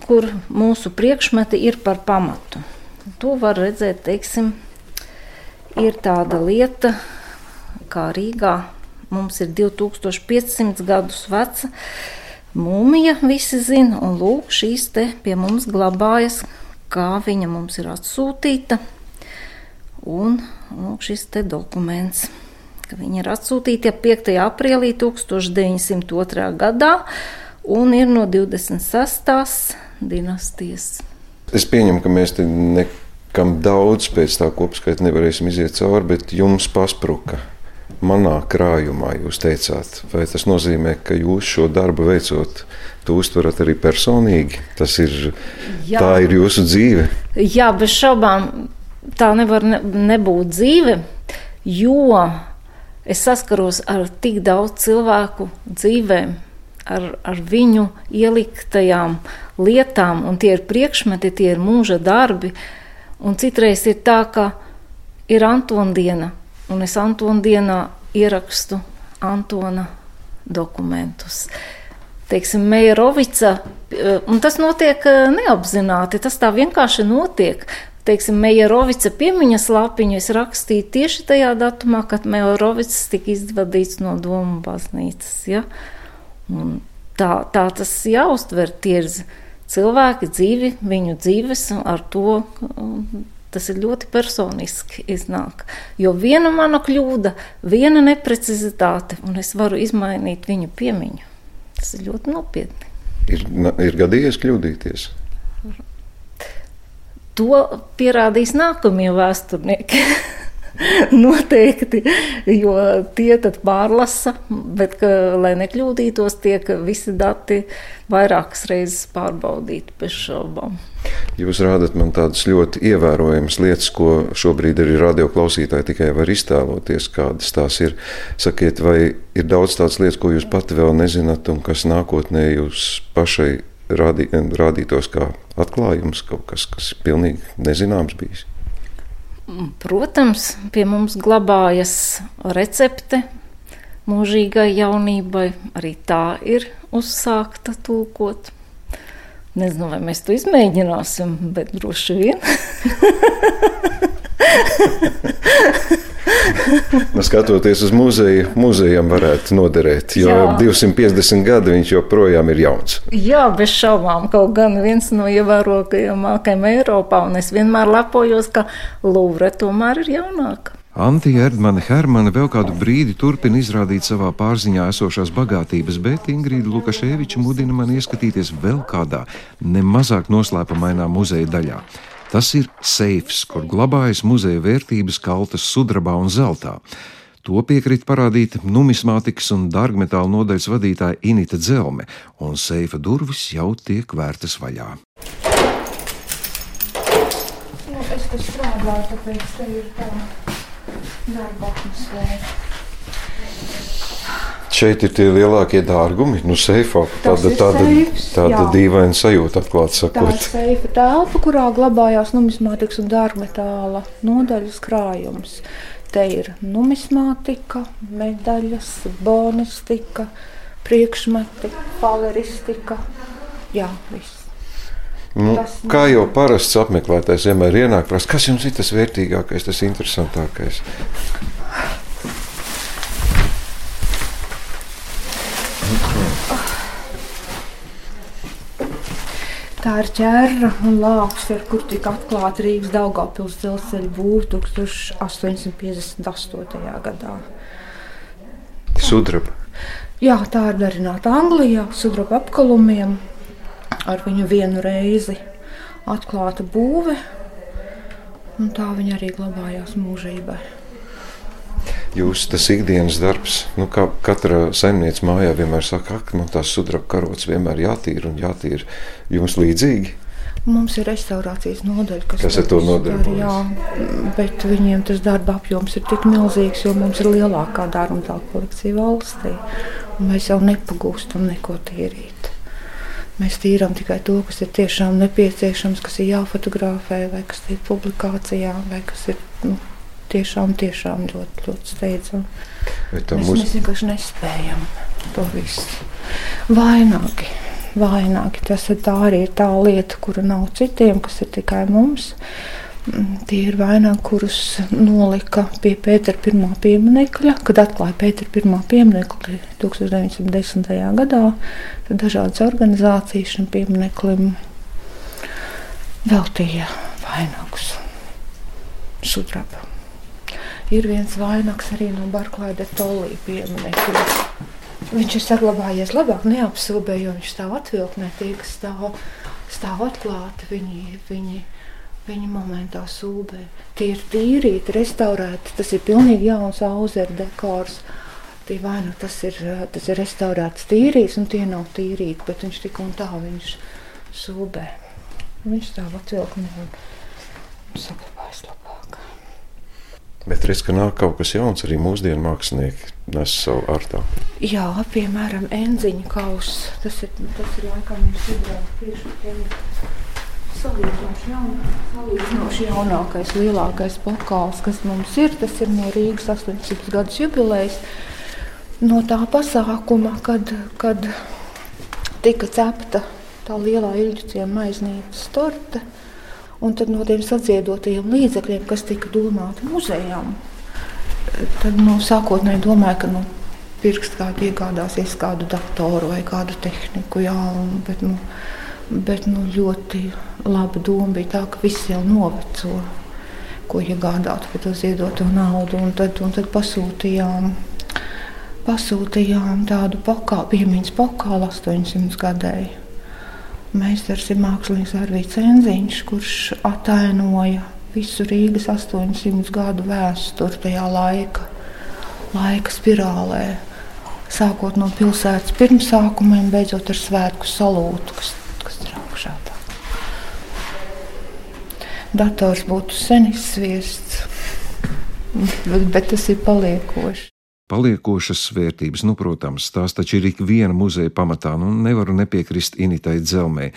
kur mūsu priekšmeti ir par pamatu. To var redzēt, teiksim, ir tāda lieta, kā Rīgā mums ir 2500 gadus veca mūmija, visi zina, un lūk, šīs te pie mums glabājas, kā viņa mums ir atsūtīta. Un lūk, šis te dokuments, ka viņa ir atsūtīta 5. aprīlī 1902. gadā un ir no 26. dinastijas. Es pieņemu, ka mēs te nekam daudz pēc tā kopskaita nevarēsim iziet cauri, bet jums paspruka manā krājumā, jūs teicāt, vai tas nozīmē, ka jūs šo darbu veicot, to uztverat arī personīgi? Tas ir, Jā. tā ir jūsu dzīve. Jā, bez šaubām tā nevar ne, nebūt dzīve, jo es saskaros ar tik daudz cilvēku dzīvēm. Ar, ar viņu ieliktajām lietām, un tie ir priekšmeti, tie ir mūža darbi. Un citreiz ir tā, ka ir Antona diena, un es Antona dienā ierakstu Antona dokumentus. Teiksim, Meijerovica, eh, un tas notiek eh, neapzināti, tas tā vienkārši notiek. Teiksim, Meijerovica piemiņas lapiņu es rakstīju tieši tajā datumā, kad Meijerovics tika izvadīts no domu baznīcas. Ja? Un tā, tā tas jāuztver, tie ir cilvēki dzīvi, viņu dzīves ar to Tas ir ļoti personiski iznāk. Jo viena mana kļūda, viena neprecizitāte, un es varu izmainīt viņu piemiņu. Tas ir ļoti nopietni. Ir, ir gadījies kļūdīties. To pierādīs nākamie vēsturnieki. *laughs* *laughs* Noteikti, jo tie tad pārlasa, bet, ka, lai nekļūdītos, tiek visi dati vairākas reizes pārbaudīti bez šaubām. Jūs rādat man tādas ļoti ievērojamas lietas, ko šobrīd arī radioklausītāji tikai var iztēloties, kādas tās ir. Sakiet, vai ir daudz tādas lietas, ko jūs pati vēl nezināt, un kas nākotnē jūs pašai rādī, rādītos kā atklājums, kaut kas, kas ir pilnīgi nezināms bijis? Protams, pie mums glabājas recepte mūžīgai jaunībai. Arī tā ir uzsākta tulkot. Nezinu, vai mēs to izmēģināsim, bet droši vien. nu, skatoties uz muzeju, muzejam varētu noderēt, jo Jā. 250 gadi viņš joprojām ir jauns. Jā, bez šaubām, kaut gan viens no ievērojamākajiem Eiropā, un es vienmēr lepojos, ka Lūvre tomēr ir jaunāka. Antija Erdmane Hermane vēl kādu brīdi turpina izrādīt savā pārziņā esošās bagātības, bet Ingrīda Lukaševiča mudina man ieskatīties vēl kādā nemazāk noslēpumainā muzeja daļā. Tas ir seifs, kur glabājas muzeja vērtības kaltas sudrabā un zeltā. To piekrīt parādīt numismātikas un dārgmetāla nodaļas vadītāja Inita Dzelme, un seifa durvis jau tiek vērtas vaļā. Nu, es te strādāju, tāpēc te ir tā darba atmosfēra. Šeit ir tie lielākie dārgumi, nu, seifā. Tāda, tāda, seifs, tāda dīvaina sajūta, atklāti sakot. Tā ir seifa telpa, kurā glabājās numismātikas un dārgmetāla nodaļas krājums. Te ir numismātika, medaļas, bonistika, priekšmeti, paleristika. Jā, viss. Nu, kā jau parasts apmeklētājs vienmēr ienāk, prasa, kas jums ir tas vērtīgākais, tas interesantākais? Tā ir ķēra un lāps, ar kur tika atklāta Rīgas Daugavpils dzelzceļa būva 1858. gadā. Sudraba. Jā, tā ir darināta Anglijā, sudraba apkalumiem, ar viņu vienu reizi atklāta būve, un tā viņa arī glabājās mūžībai. Jūsu tas ikdienas darbs, nu, kā katra saimniece mājā vienmēr saka, ka man tās sudraba karotes vienmēr jātīra un jātīra. Jums līdzīgi? Mums ir restaurācijas nodaļa, kas, kas ar to nodarbojas. Jā, bet viņiem tas darba apjoms ir tik milzīgs, jo mums ir lielākā dāruma kolekcija valstī. Mēs jau nepagūstam neko tīrīt. Mēs tīrām tikai to, kas ir tiešām nepieciešams, kas ir jāfotografē, vai kas ir publikācijā, vai kas ir nu, tiešām, tiešām ļoti, ļoti steidzami. Mēs, mums... mēs vienkārši nespējam to visu. Vaināki, vaināki. Tas ir tā arī ir tā lieta, kura nav citiem, kas ir tikai mums. Tie ir vainagi, kurus nolika pie Pētera pirmā pieminiekļa, kad atklāja Pētera pirmā pieminiekli 1910. gadā. Tad dažādas organizācijas šim piemineklim veltīja vainagus sudraba. Ir viens vainags arī no Barklāja Tolī pieminekļa. Viņš ir saglabājies labāk, neapsilbē, jo viņš stāv atvilknē, tie, kas stāv, stāv atklāti, viņi, viņi Viņa momentā sūdzē. Tie ir tīrīti, restaurēti. Tas ir pilnīgi jauns auzeru dekors. Tie vai nu tas ir, tas ir restaurēts tīrīs, un tie nav tīrīti, bet viņš tik un tā viņš sūdzē. Viņš stāv atvilkni un saglabājas labāk. Bet redz, ka nāk kaut kas jauns, arī mūsdienu mākslinieki nes savu artā. Jā, piemēram, enziņa kauss. Tas ir, tas ir laikam ir sudraba priekšmetiem Salīdzinoši jaunākais, lielākais pokals, kas mums ir, tas ir no Rīgas 800 gadus jubilejas. No tā pasākuma, kad, kad tika cepta tā lielā ilģuciema maiznīcas torte, un tad no tiem sadziedotajiem līdzekļiem, kas tika domāti muzejām, tad nu, sākotnēji domāju, ka nu, pirksts kādu iegādāsies kādu datoru vai kādu tehniku, jā, un, bet, nu, Bet nu, ļoti laba doma bija tā, ka viss jau noveco, ko iegādāt par to ziedoto naudu. Un tad, un tad pasūtījām, pasūtījām tādu pokalu, piemiņas pokalu 800 gadēju. Meistars ir mākslinieks Arvīts Enziņš, kurš atainoja visu Rīgas 800 gadu vēsturi tajā laika, laika spirālē. Sākot no pilsētas pirmsākumiem, beidzot ar svētku salūtu, kas dators būtu sen izsviests, bet, bet tas ir paliekoši. Paliekošas vērtības, nu, protams, tās taču ir ik viena muzeja pamatā, nu, nevaru nepiekrist initai dzelmē,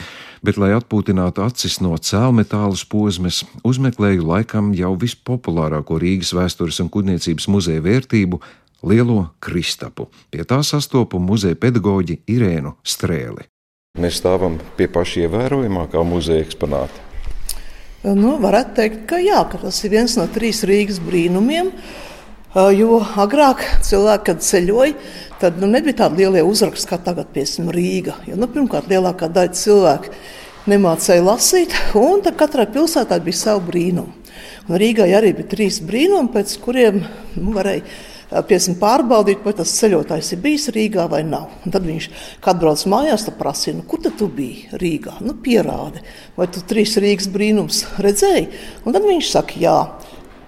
bet, lai atpūtinātu acis no cēlmetālas posmes, uzmeklēju laikam jau vispopulārāko Rīgas vēstures un kuģniecības muzeja vērtību - lielo kristapu. Pie tā sastopu muzeja pedagoģi Irēnu Strēli. Mēs stāvam pie paša ievērojamākā muzeja eksponāta. Nu, varētu teikt, ka, jā, ka tas ir viens no trīs Rīgas brīnumiem. Jo agrāk cilvēki, kad ceļoja, tad nu, nebija tādi lielie uzraksti kā tagad, piemēram, Rīga. Jo, nu, pirmkārt, lielākā daļa cilvēku nemācīja lasīt, un katrai pilsētai bija savi brīnumi. Un Rīgai arī bija trīs brīnumi, pēc kuriem nu, varēja piesim, pārbaudīt, vai tas ceļotājs ir bijis Rīgā vai nav. Un tad viņš, kad brauc mājās, tad prasīja, nu, kur tu biji Rīgā? Nu, pierādi, vai tu trīs Rīgas brīnums redzēji? Un tad viņš saka, jā,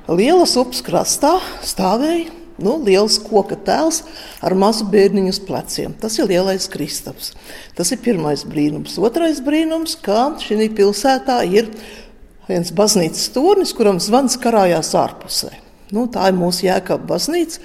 lielas upes krastā stāvēja. Nu, liels koka tēls ar mazu bērniņu uz pleciem. Tas ir lielais kristaps. Tas ir pirmais brīnums. Otrais brīnums, ka šī pilsētā ir viens baznīcas tornis, kuram zvans karājās ārpusē. Nu, tā ir mūsu jēkaba baznīca,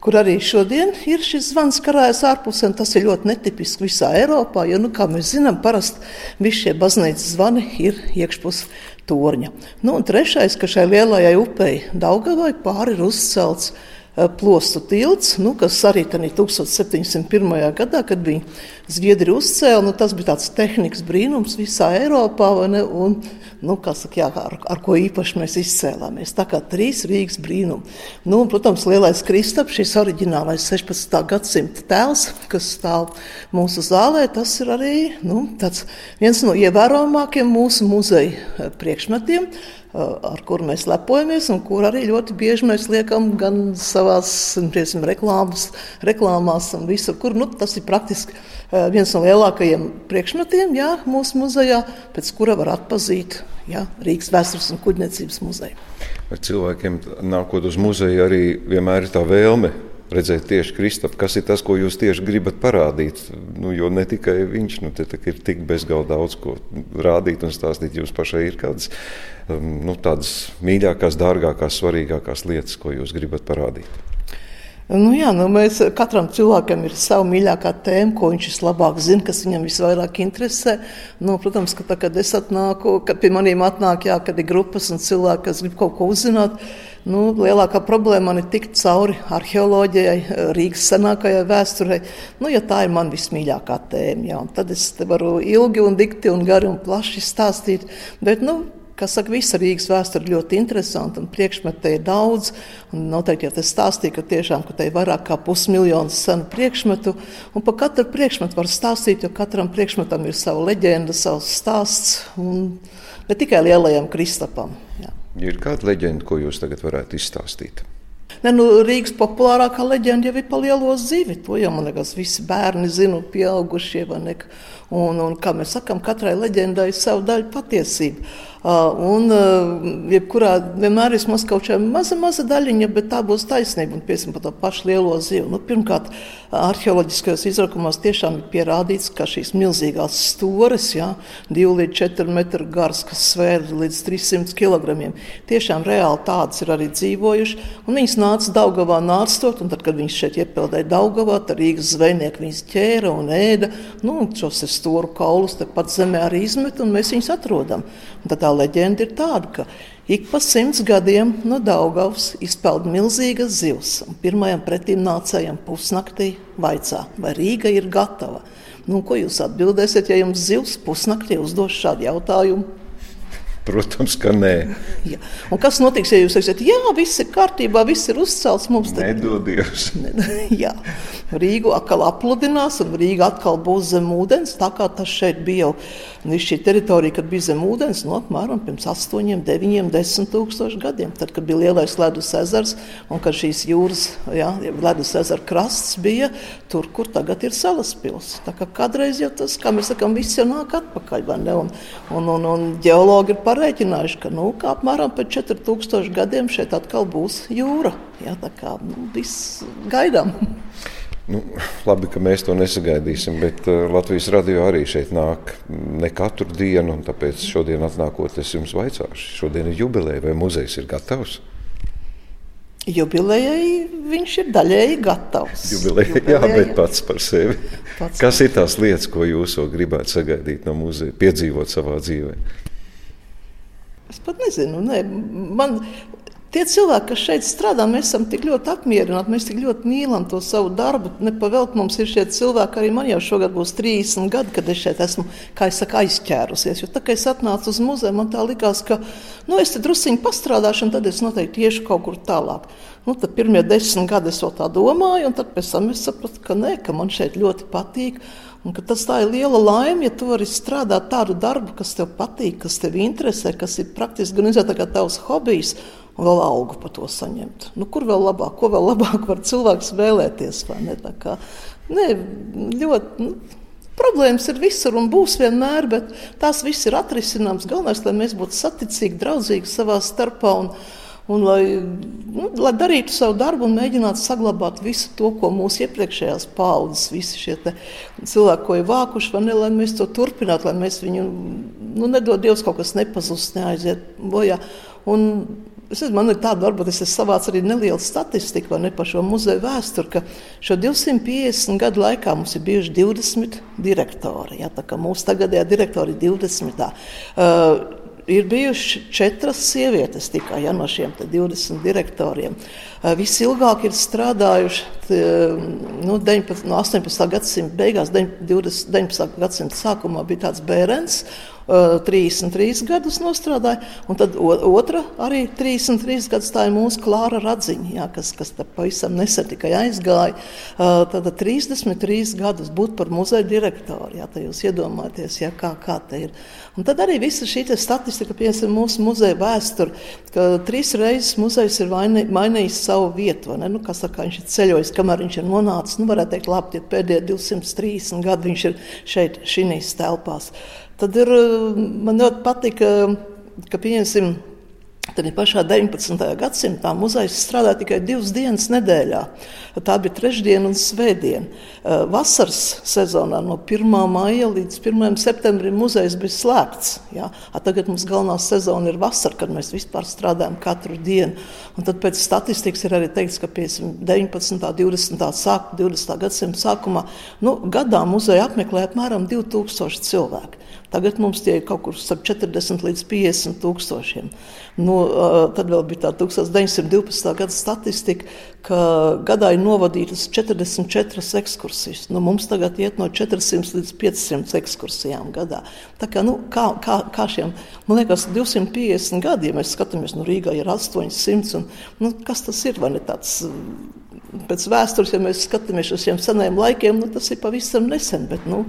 kur arī šodien ir šis zvans karājas ārpusē. Tas ir ļoti netipisks visā Eiropā, jo, nu, kā mēs zinām, parasti visi šie baznīcas zvani ir iekšpus torņa. Nu, un trešais, ka šai lielajai upei Daugavai pāri ir uzcelts plostu tilts, nu, kas arī 1701. gadā, kad bija Zviedri uzcēla, nu, tas bija tāds tehnikas brīnums visā Eiropā, un, nu, saka, jā, ar, ar ko īpaši mēs izcēlāmies. Tā kā trīs Rīgas brīnumi. Nu, un, protams, lielais Kristaps, šis oriģinālais 16. gadsimta tēls, kas stāv mūsu zālē, tas ir arī nu, viens no ievērojamākajiem mūsu muzeja eh, priekšmetiem. Ar kuru mēs lepojamies, un kur arī ļoti bieži mēs liekam gan savā reklāmas, reklāmās, un visur, kur nu, tas ir praktiski viens no lielākajiem priekšmetiem jā, mūsu muzejā, pēc kura var atpazīt jā, Rīgas vēstures un kuģniecības muzeju. Vai cilvēkiem nākot uz muzeju arī vienmēr ir tā vēlme redzēt tieši Kristapu, kas ir tas, ko jūs tieši gribat parādīt. Nu, jo ne tikai viņš, nu, te ir tik bezgalīgi daudz ko rādīt un stāstīt. Jums pašai ir kādas um, nu, tādas mīļākās, dārgākās, svarīgākās lietas, ko jūs gribat parādīt. Nu, jā, nu mēs, katram cilvēkam ir sava mīļākā tēma, ko viņš vislabāk zina, kas viņam visvairāk interesē. Nu, protams, ka tā, kad es atnāku, kad pie maniem atnāk, jā, kad ir grupas un cilvēki, kas grib kaut ko uzzināt, nu, lielākā problēma man ir tikt cauri arheoloģijai, Rīgas senākajai vēsturei. Nu, ja tā ir man vismīļākā tēma, jā, tad es varu ilgi un dikti un gari un plaši stāstīt. Bet, nu, Kas saka, visa Rīgas vēsture ir ļoti interesanta un priekšmetu ir daudz. Noteikti, ja tas stāstīja, ka tiešām ka te ir vairāk kā pusmiljons senu priekšmetu, un par katru priekšmetu var stāstīt, jo katram priekšmetam ir sava leģenda, savs stāsts, un ne tikai lielajam Kristapam. Jā. Ir kāda leģenda, ko jūs tagad varētu izstāstīt? Ne, nu, Rīgas populārākā leģenda jau ir par lielo zivi. To jau man liekas, visi bērni zina, pieaugušie. Un, un, kā mēs sakām, katrai leģendai ir sava daļa patiesība. Un, jebkurā vienmēr ir kaut kāda maza, maza daļiņa, bet tā būs taisnība. Un, piemēram, par to pašu lielo zivu. Nu, pirmkārt, arheoloģiskajos izrakumos tiešām ir pierādīts, ka šīs milzīgās stūres, ja, 2 līdz 4 metru garas, kas svēr līdz 300 kg, tiešām reāli tādas ir arī dzīvojušas. Viņas nāca Daugavā nārstot, un tad, kad viņas šeit iepeldēja Daugavā, tad Rīgas zvejnieki viņas ķēra un ēda. Nu, un šos stūru kaulus tepat zemē arī izmet, un mēs viņus atrodam. Un tad tā leģenda ir tāda, ka ik pa simts gadiem no Daugavas izpeld milzīgas zivs. Pirmajam pretim nācējam pusnaktī vaicā, vai Rīga ir gatava. Nu, ko jūs atbildēsiet, ja jums zivs pusnaktī uzdos šādu jautājumu? Protams, ka nē. Ja. Un kas notiks, ja jūs teiksiet, jā, viss ir kārtībā, viss ir uzcelts mums? Tad... Nedodies. *laughs* jā, Rīgu atkal apludinās, un Rīga atkal būs zem ūdens. Tā kā tas šeit bija jau šī teritorija, kad bija zem ūdens, no nu, apmēram pirms 8, 9, 10 tūkstoši gadiem. Tad, kad bija lielais ledus ezers un kad šīs jūras, jā, ledus ezera krasts bija tur, kur tagad ir salas pils. Tā kā kādreiz jau tas, kā mēs sakām, viss jau nāk atpakaļ, vai ne? Un, un, un, un ģeologi ir par parēķinājuši, ka nu, apmēram pēc 4000 gadiem šeit atkal būs jūra. Jā, tā kā nu, viss gaidām. Nu, labi, ka mēs to nesagaidīsim, bet uh, Latvijas radio arī šeit nāk ne katru dienu. Tāpēc šodien, atnākot, es jums vaicāšu, šodien ir jubileja, vai muzejs ir gatavs? Jubilejai viņš ir daļēji gatavs. Jubilejai, jā, bet pats par sevi. Pats Kas ir tās lietas, ko jūs gribētu sagaidīt no muzeja, piedzīvot savā dzīvēm? Es pat nezinu, ne. man Tie cilvēki, kas šeit strādā, mēs esam tik ļoti apmierināti, mēs tik ļoti mīlam to savu darbu. Nepavēlt mums ir šie cilvēki, arī man jau šogad būs 30 gadi, kad es šeit esmu, kā es saku, aizķērusies. Jo tā kā es atnācu uz muzeju, man tā likās, ka nu, es te drusciņi pastrādāšu, un tad es noteikti iešu kaut kur tālāk. Nu, tad pirmie desmit gadi es to tā domāju, un tad pēc tam es sapratu, ka nē, ka man šeit ļoti patīk. Un tas tā ir liela laime, ja tu vari strādāt tādu darbu, kas tev patīk, kas tev interesē, kas ir praktiski gan izvēlēts kā tavs hobijs, un vēl algu par to saņemt. Nu, kur vēl labāk, ko vēl labāk var cilvēks vēlēties? Ne? Kā, ne, ļoti, nu, problēmas ir visur un būs vienmēr, bet tās viss ir atrisināmas. Galvenais, lai mēs būtu saticīgi, draudzīgi savā starpā. Un, un lai, nu, lai darītu savu darbu un mēģinātu saglabāt visu to, ko mūsu iepriekšējās paudzes, visi šie cilvēki, ko ir vākuši, vai ne, lai mēs to turpinātu, lai mēs viņu, nu, nedod Dievs kaut kas nepazust, neaiziet bojā. Un, Es nezinu, man ir tāda, varbūt es esmu savācis arī nelielu statistiku ne, par šo muzeju vēsturi, ka šo 250 gadu laikā mums ir bijuši 20 direktori. Ja, mūsu tagadējā direktori ir 20. Uh, ir bijušas četras sievietes tikai ja, no šiem 20 direktoriem. Visilgāk ir strādājuši nu, 19, no 18. gadsimta beigās, 20, 19. gadsimta sākumā bija tāds bērns. 33 gadus strādāja, un tad otra arī 33 gadus tā ir mūsu Klāra Radziņa, jā, kas, kas pavisam nesen tikai aizgāja. Tad 33 gadus būt par muzeja direktoru, jā, jūs iedomājaties, jā, kā, kā te ir. Un tad arī visa šī statistika, piemēram, mūsu muzeja vēsture, ka trīs reizes muzejs ir mainījis savu vietu. Nu, saka, viņš ir ceļojis, kamēr viņš ir nonācis. Nu, varētu teikt, labi, pēdējie 230 gadi viņš ir šeit, šīs telpās. Tad ir, man ļoti patika, ka, pieņemsim, Tad pašā 19. gadsimtā muzejs strādāja tikai divas dienas nedēļā. Tā bija trešdiena un svētdiena. Eh, vasaras sezonā no 1. maija līdz 1. septembrim muzejs bija slēgts. Ja? Tagad mums galvenā sezona ir vasara, kad mēs vispār strādājam katru dienu. Un tad pēc statistikas ir arī teikts, ka 19. un 20. Sāk, 20. gadsimta sākumā nu, gadā muzeja apmeklē apmēram 2000 cilvēku. Tagad mums tie ir kaut kur starp 40 līdz 50 tūkstošiem. Nu, tad vēl bija tā 1912. gada statistika, ka gadā ir novadītas 44 ekskursijas. Nu, mums tagad iet no 400 līdz 500 ekskursijām gadā. Tā kā, nu, kā, kā, kā šiem, man liekas, 250 gadi, ja mēs skatāmies, nu, Rīgā ir 800, un, nu, kas tas ir, vai ne tāds pēc vēstures, ja mēs skatāmies uz šiem seniem laikiem, nu, tas ir pavisam nesen. Bet, nu,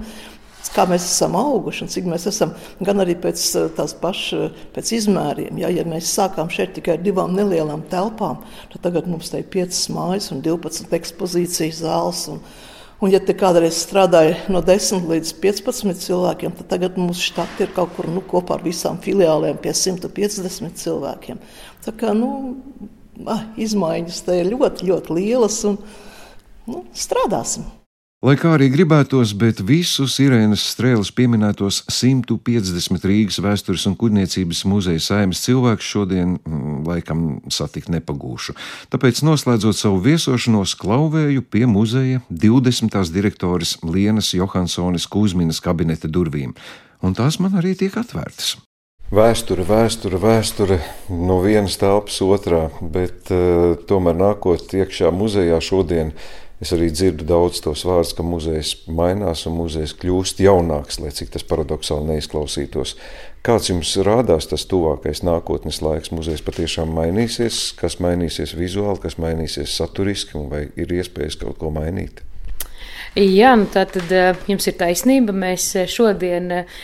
kā mēs esam auguši un cik mēs esam gan arī pēc eh, tās pašas pēc izmēriem. Ja, ja mēs sākām šeit tikai ar divām nelielām telpām, tad tagad mums te ir piecas mājas un 12 ekspozīcijas zāles. Un, Un, ja te kādreiz strādāja no 10 līdz 15 cilvēkiem, tad tagad mums štāti ir kaut kur nu, kopā ar visām filiālēm pie 150 cilvēkiem. Tā kā nu, ah, izmaiņas te ir ļoti, ļoti lielas un nu, strādāsim. Lai kā arī gribētos, bet visus Irēnas strēles pieminētos 150 Rīgas vēstures un kuģniecības muzeja saimnes cilvēkus šodien mm, laikam satikt nepagūšu. Tāpēc, noslēdzot savu viesošanos, klauvēju pie muzeja 20. direktoras Lienas Johansonas Kuzminas kabineta durvīm, un tās man arī tiek atvērtas. Vēsture, vēsture, vēsture no vienas telpas otrā, bet uh, tomēr nākot iekšā muzejā šodien Es arī dzirdu daudz tos vārdus, ka muzejs mainās un muzejs kļūst jaunāks, lai cik tas paradoxāli neizklausītos. Kāds jums rādās tas tuvākais nākotnes laiks? Muzejs patiešām mainīsies, kas mainīsies vizuāli, kas mainīsies saturiski, vai ir iespējas kaut ko mainīt? Jā, nu tā tad eh, jums ir taisnība. Mēs eh, šodien uh,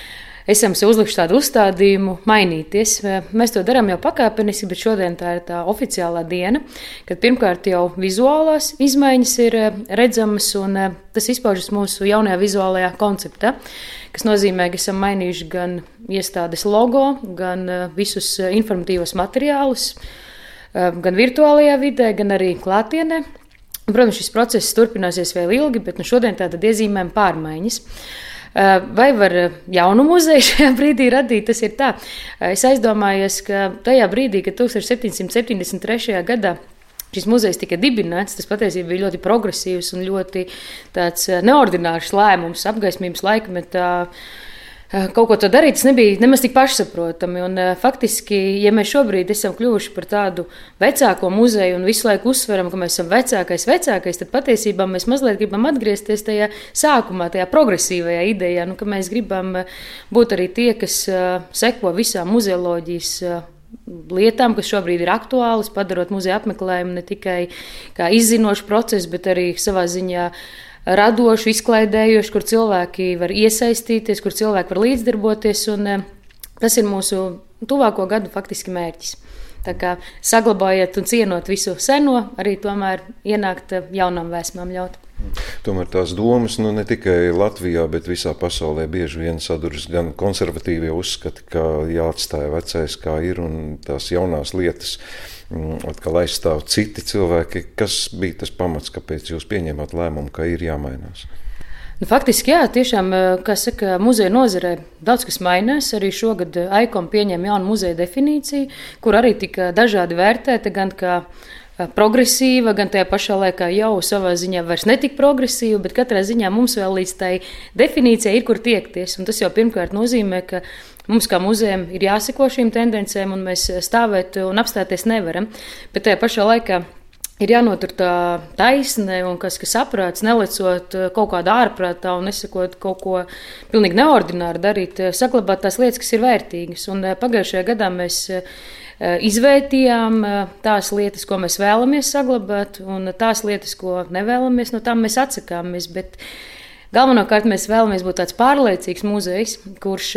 esam sev uzlikuši tādu uzstādījumu mainīties. Mēs to darām jau pakāpeniski, bet šodien tā ir tā oficiālā diena, kad pirmkārt jau vizuālās izmaiņas ir eh, redzamas, un eh, tas izpaužas mūsu jaunajā vizuālajā konceptā, kas nozīmē, ka esam mainījuši gan iestādes logo, gan eh, visus informatīvos materiālus, gan virtuālajā vidē, gan arī klātienē. Protams, šis process turpināsies vēl ilgi, bet nu šodien tātad iezīmējam pārmaiņas. Eh, vai var eh, jaunu muzeju *laughs* šajā brīdī radīt? Tas ir tā. Eh, es aizdomājos, ka tajā brīdī, kad 1773. gadā šis muzejs tika dibināts, tas patiesībā bija ļoti progresīvs un ļoti neordinārs lēmums apgaismības laikmetā. Uh, Eh, kaut ko darīt, tas nebija nemaz tik pašsaprotami. Un, eh, faktiski, ja mēs šobrīd esam kļuvuši par tādu vecāko muzeju un visu laiku uzsveram, ka mēs esam vecākais, vecākais, tad patiesībā mēs mazliet gribam atgriezties tajā sākumā, tajā progresīvajā idejā, nu, ka mēs gribam eh, būt arī tie, kas seko visām muzeoloģijas lietām, kas šobrīd ir aktuālas, padarot muzeja apmeklējumu ne tikai kā izzinošu procesu, bet arī savā ziņā radošu, izklaidējošu, kur cilvēki var iesaistīties, kur cilvēki var līdzdarboties. Un, eh, tas ir mūsu tuvāko gadu faktiski mērķis. Tā kā saglabājiet un cienot visu seno, arī tomēr ienākt eh, jaunām vēsmām ļaut. Tomēr tās domas nu, ne tikai Latvijā, bet visā pasaulē bieži vien saduras gan konservatīvie uzskati, ka jāatstāj vecais kā ir un tās jaunās lietas atkal aizstāv citi cilvēki. Kas bija tas pamats, kāpēc jūs pieņēmāt lēmumu, ka ir jāmainās? Nu, faktiski, jā, tiešām, eh, kā saka, muzeja nozarē daudz kas mainās. Arī šogad ICOM pieņēma jaunu muzeja definīciju, kur arī tika dažādi vērtēta, gan kā eh, progresīva, gan tajā pašā laikā jau savā ziņā vairs netik progresīva, bet katrā ziņā mums vēl līdz tai definīcijai ir kur tiekties. Un tas jau pirmkārt nozīmē, ka Mums, kā muzejam, ir jāseko šīm tendencēm, un mēs stāvēt un apstāties nevaram. Bet tajā pašā laikā ir jānotur tā taisne un kas, kas saprāts, nelicot kaut kādā ārprātā un nesakot kaut ko pilnīgi neordināru darīt, saglabāt tās lietas, kas ir vērtīgas. Un eh, pagājušajā gadā mēs eh, izvērtījām eh, tās lietas, ko mēs vēlamies saglabāt, un tās lietas, ko nevēlamies, no tām mēs atsakāmies. Bet galvenokārt mēs vēlamies būt tāds pārliecīgs muzejs, kurš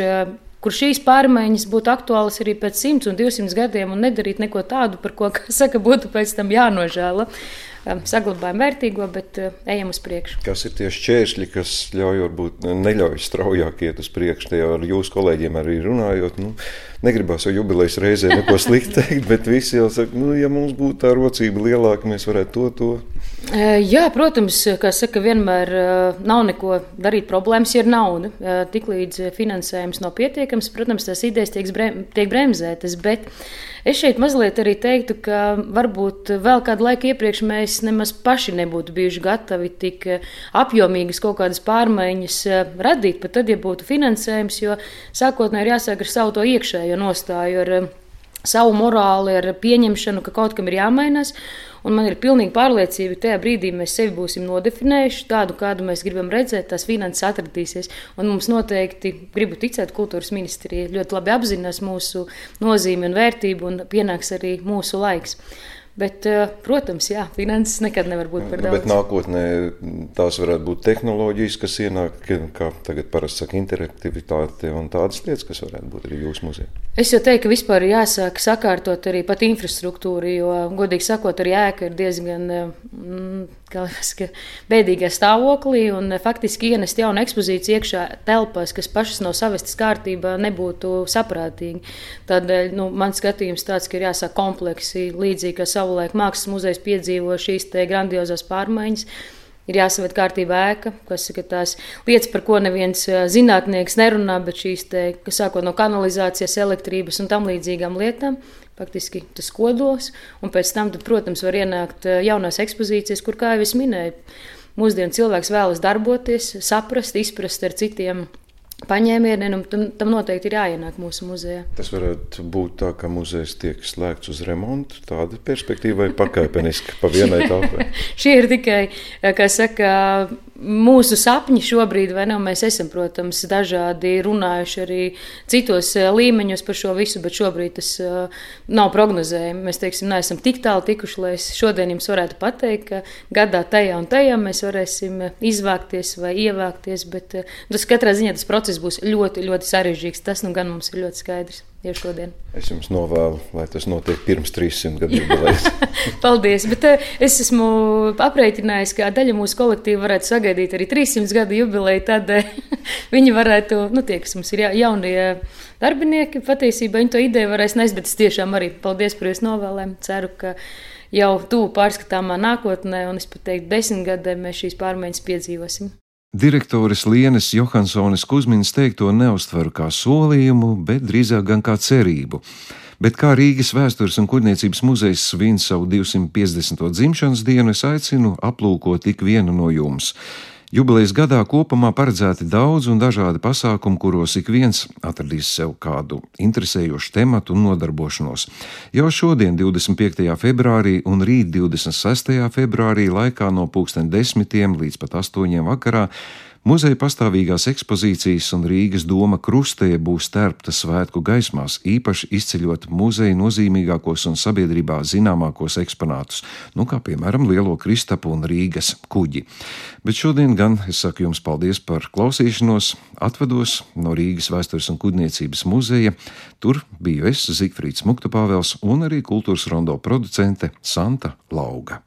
kur šīs pārmaiņas būtu aktuālas arī pēc 100 un 200 gadiem un nedarīt neko tādu, par ko, kā *laughs* saka, būtu pēc tam jānožēla. saglabājam vērtīgo, bet ejam uz priekšu. Kas ir tie šķēršļi, kas ļauj varbūt neļauj straujāk iet uz priekšu? Tie ar jūsu kolēģiem arī runājot. Nu, negribās jau jubilejas reizē neko sliktu teikt, *laughs* bet visi jau saka, nu, ja mums būtu tā rocība lielāka, mēs varētu to, to. Jā, protams, kā saka, vienmēr nav neko darīt problēmas, ir nauda. Tiklīdz finansējums nav pietiekams, protams, tās idejas tiek, brem, tiek bremzētas, bet es šeit mazliet arī teiktu, ka varbūt vēl kādu laiku iepriekš mēs nemaz paši nebūtu bijuši gatavi tik apjomīgas kaut kādas pārmaiņas radīt, pat tad, ja būtu finansējums, jo sākotnēji ir jāsāk ar savu to iekšējo nostāju, ar savu morāli, ar pieņemšanu, ka kaut kam ir jāmainās. Un man ir pilnīgi pārliecība, ka tajā brīdī mēs sevi būsim nodefinējuši tādu, kādu mēs gribam redzēt, tās finanses atradīsies. Un mums noteikti, gribu ticēt, kultūras ministrija ļoti labi apzinās mūsu nozīmi un vērtību, un pienāks arī mūsu laiks. Bet, eh, protams, jā, finanses nekad nevar būt par daudz. Bet nākotnē tās varētu būt tehnoloģijas, kas ienāk, kā tagad parasti saka, interaktivitāte un tādas lietas, kas varētu būt arī jūsu muzejā. Es jau teiktu, ka vispār ir jāsāk sakārtot arī pat infrastruktūru, jo, godīgi sakot, arī ēka ir diezgan mm, saka, bēdīgā stāvoklī. Un, faktiski ienest jaunu ekspozīciju iekšā telpās, kas pašas nav savestas kārtībā, nebūtu saprātīgi. Tādēļ nu, man skatījums tāds, ka ir jāsāk kompleksi līdzīgi kā savulaik mākslas muzejs piedzīvo šīs grandiozās pārmaiņas ir jāsaved kārtībā ēka, kas ir tās lietas, par ko neviens zinātnieks nerunā, bet šīs te, kas sākot no kanalizācijas, elektrības un tam līdzīgām lietām. Faktiski tas kodols, un pēc tam, tad, protams, var ienākt jaunās ekspozīcijas, kur, kā jau es minēju, mūsdienu cilvēks vēlas darboties, saprast, izprast ar citiem paņēmieniem, un tam, tam noteikti ir jāienāk mūsu muzejā. Tas varētu būt tā, ka muzejs tiek slēgts uz remontu. Tāda perspektīva ir pakāpeniska pa vienai *laughs* telpai. Šie ir tikai, kā saka, mūsu sapņi šobrīd, vai ne? Mēs esam, protams, dažādi runājuši arī citos eh, līmeņos par šo visu, bet šobrīd tas uh, nav prognozējami. Mēs, teiksim, neesam tik tālu tikuši, lai es šodien jums varētu pateikt, ka gadā tajā un tajā mēs varēsim izvākties vai ievākties, bet tas katrā ziņā tas process būs ļoti, ļoti sarežģīts. Tas nu gan mums ir ļoti skaidrs šodien. Es jums novēlu, lai tas notiek pirms 300 gadu jubilejas. *laughs* Paldies! Bet es esmu aprēķinājis, ka daļa mūsu kolektīva varētu sagaidīt arī 300 gadu jubileju. Tad uh, *laughs* viņi varētu, nu, tie, kas mums ir ja, jaunie darbinieki, patiesībā viņi to ideju varēs nest, bet es tiešām arī paldies par jūsu novēlēm. Ceru, ka jau tuvu pārskatāmā nākotnē, un es pat teiktu, desmit gadiem mēs šīs pārmaiņas piedzīvosim. Direktores Lienes Johansonis Kusmins teikto neuztveru kā solījumu, bet drīzāk gan kā cerību. Bet kā Rīgas vēstures un kuģniecības muzejs svin savu 250. dzimšanas dienu, es aicinu aplūkot ik vienu no jums. Jubilejas gadā kopumā paredzēti daudz un dažādi pasākumi, kuros ik viens atradīs sev kādu interesējošu tematu un nodarbošanos. Jau šodien, 25. februārī un rīt 26. februārī laikā no 10.10 līdz pat 8.00 vakarā Muzeja pastāvīgās ekspozīcijas un Rīgas doma krustē būs tērptas svētku gaismās, īpaši izceļot muzeja nozīmīgākos un sabiedrībā zināmākos eksponātus, nu kā piemēram Lielo Kristapu un Rīgas kuģi. Bet šodien gan es saku jums paldies par klausīšanos, atvados no Rīgas vēstures un kuģniecības muzeja. Tur biju es, Zigfrīds Muktupāvels un arī kultūras rondo producente Santa Lauga.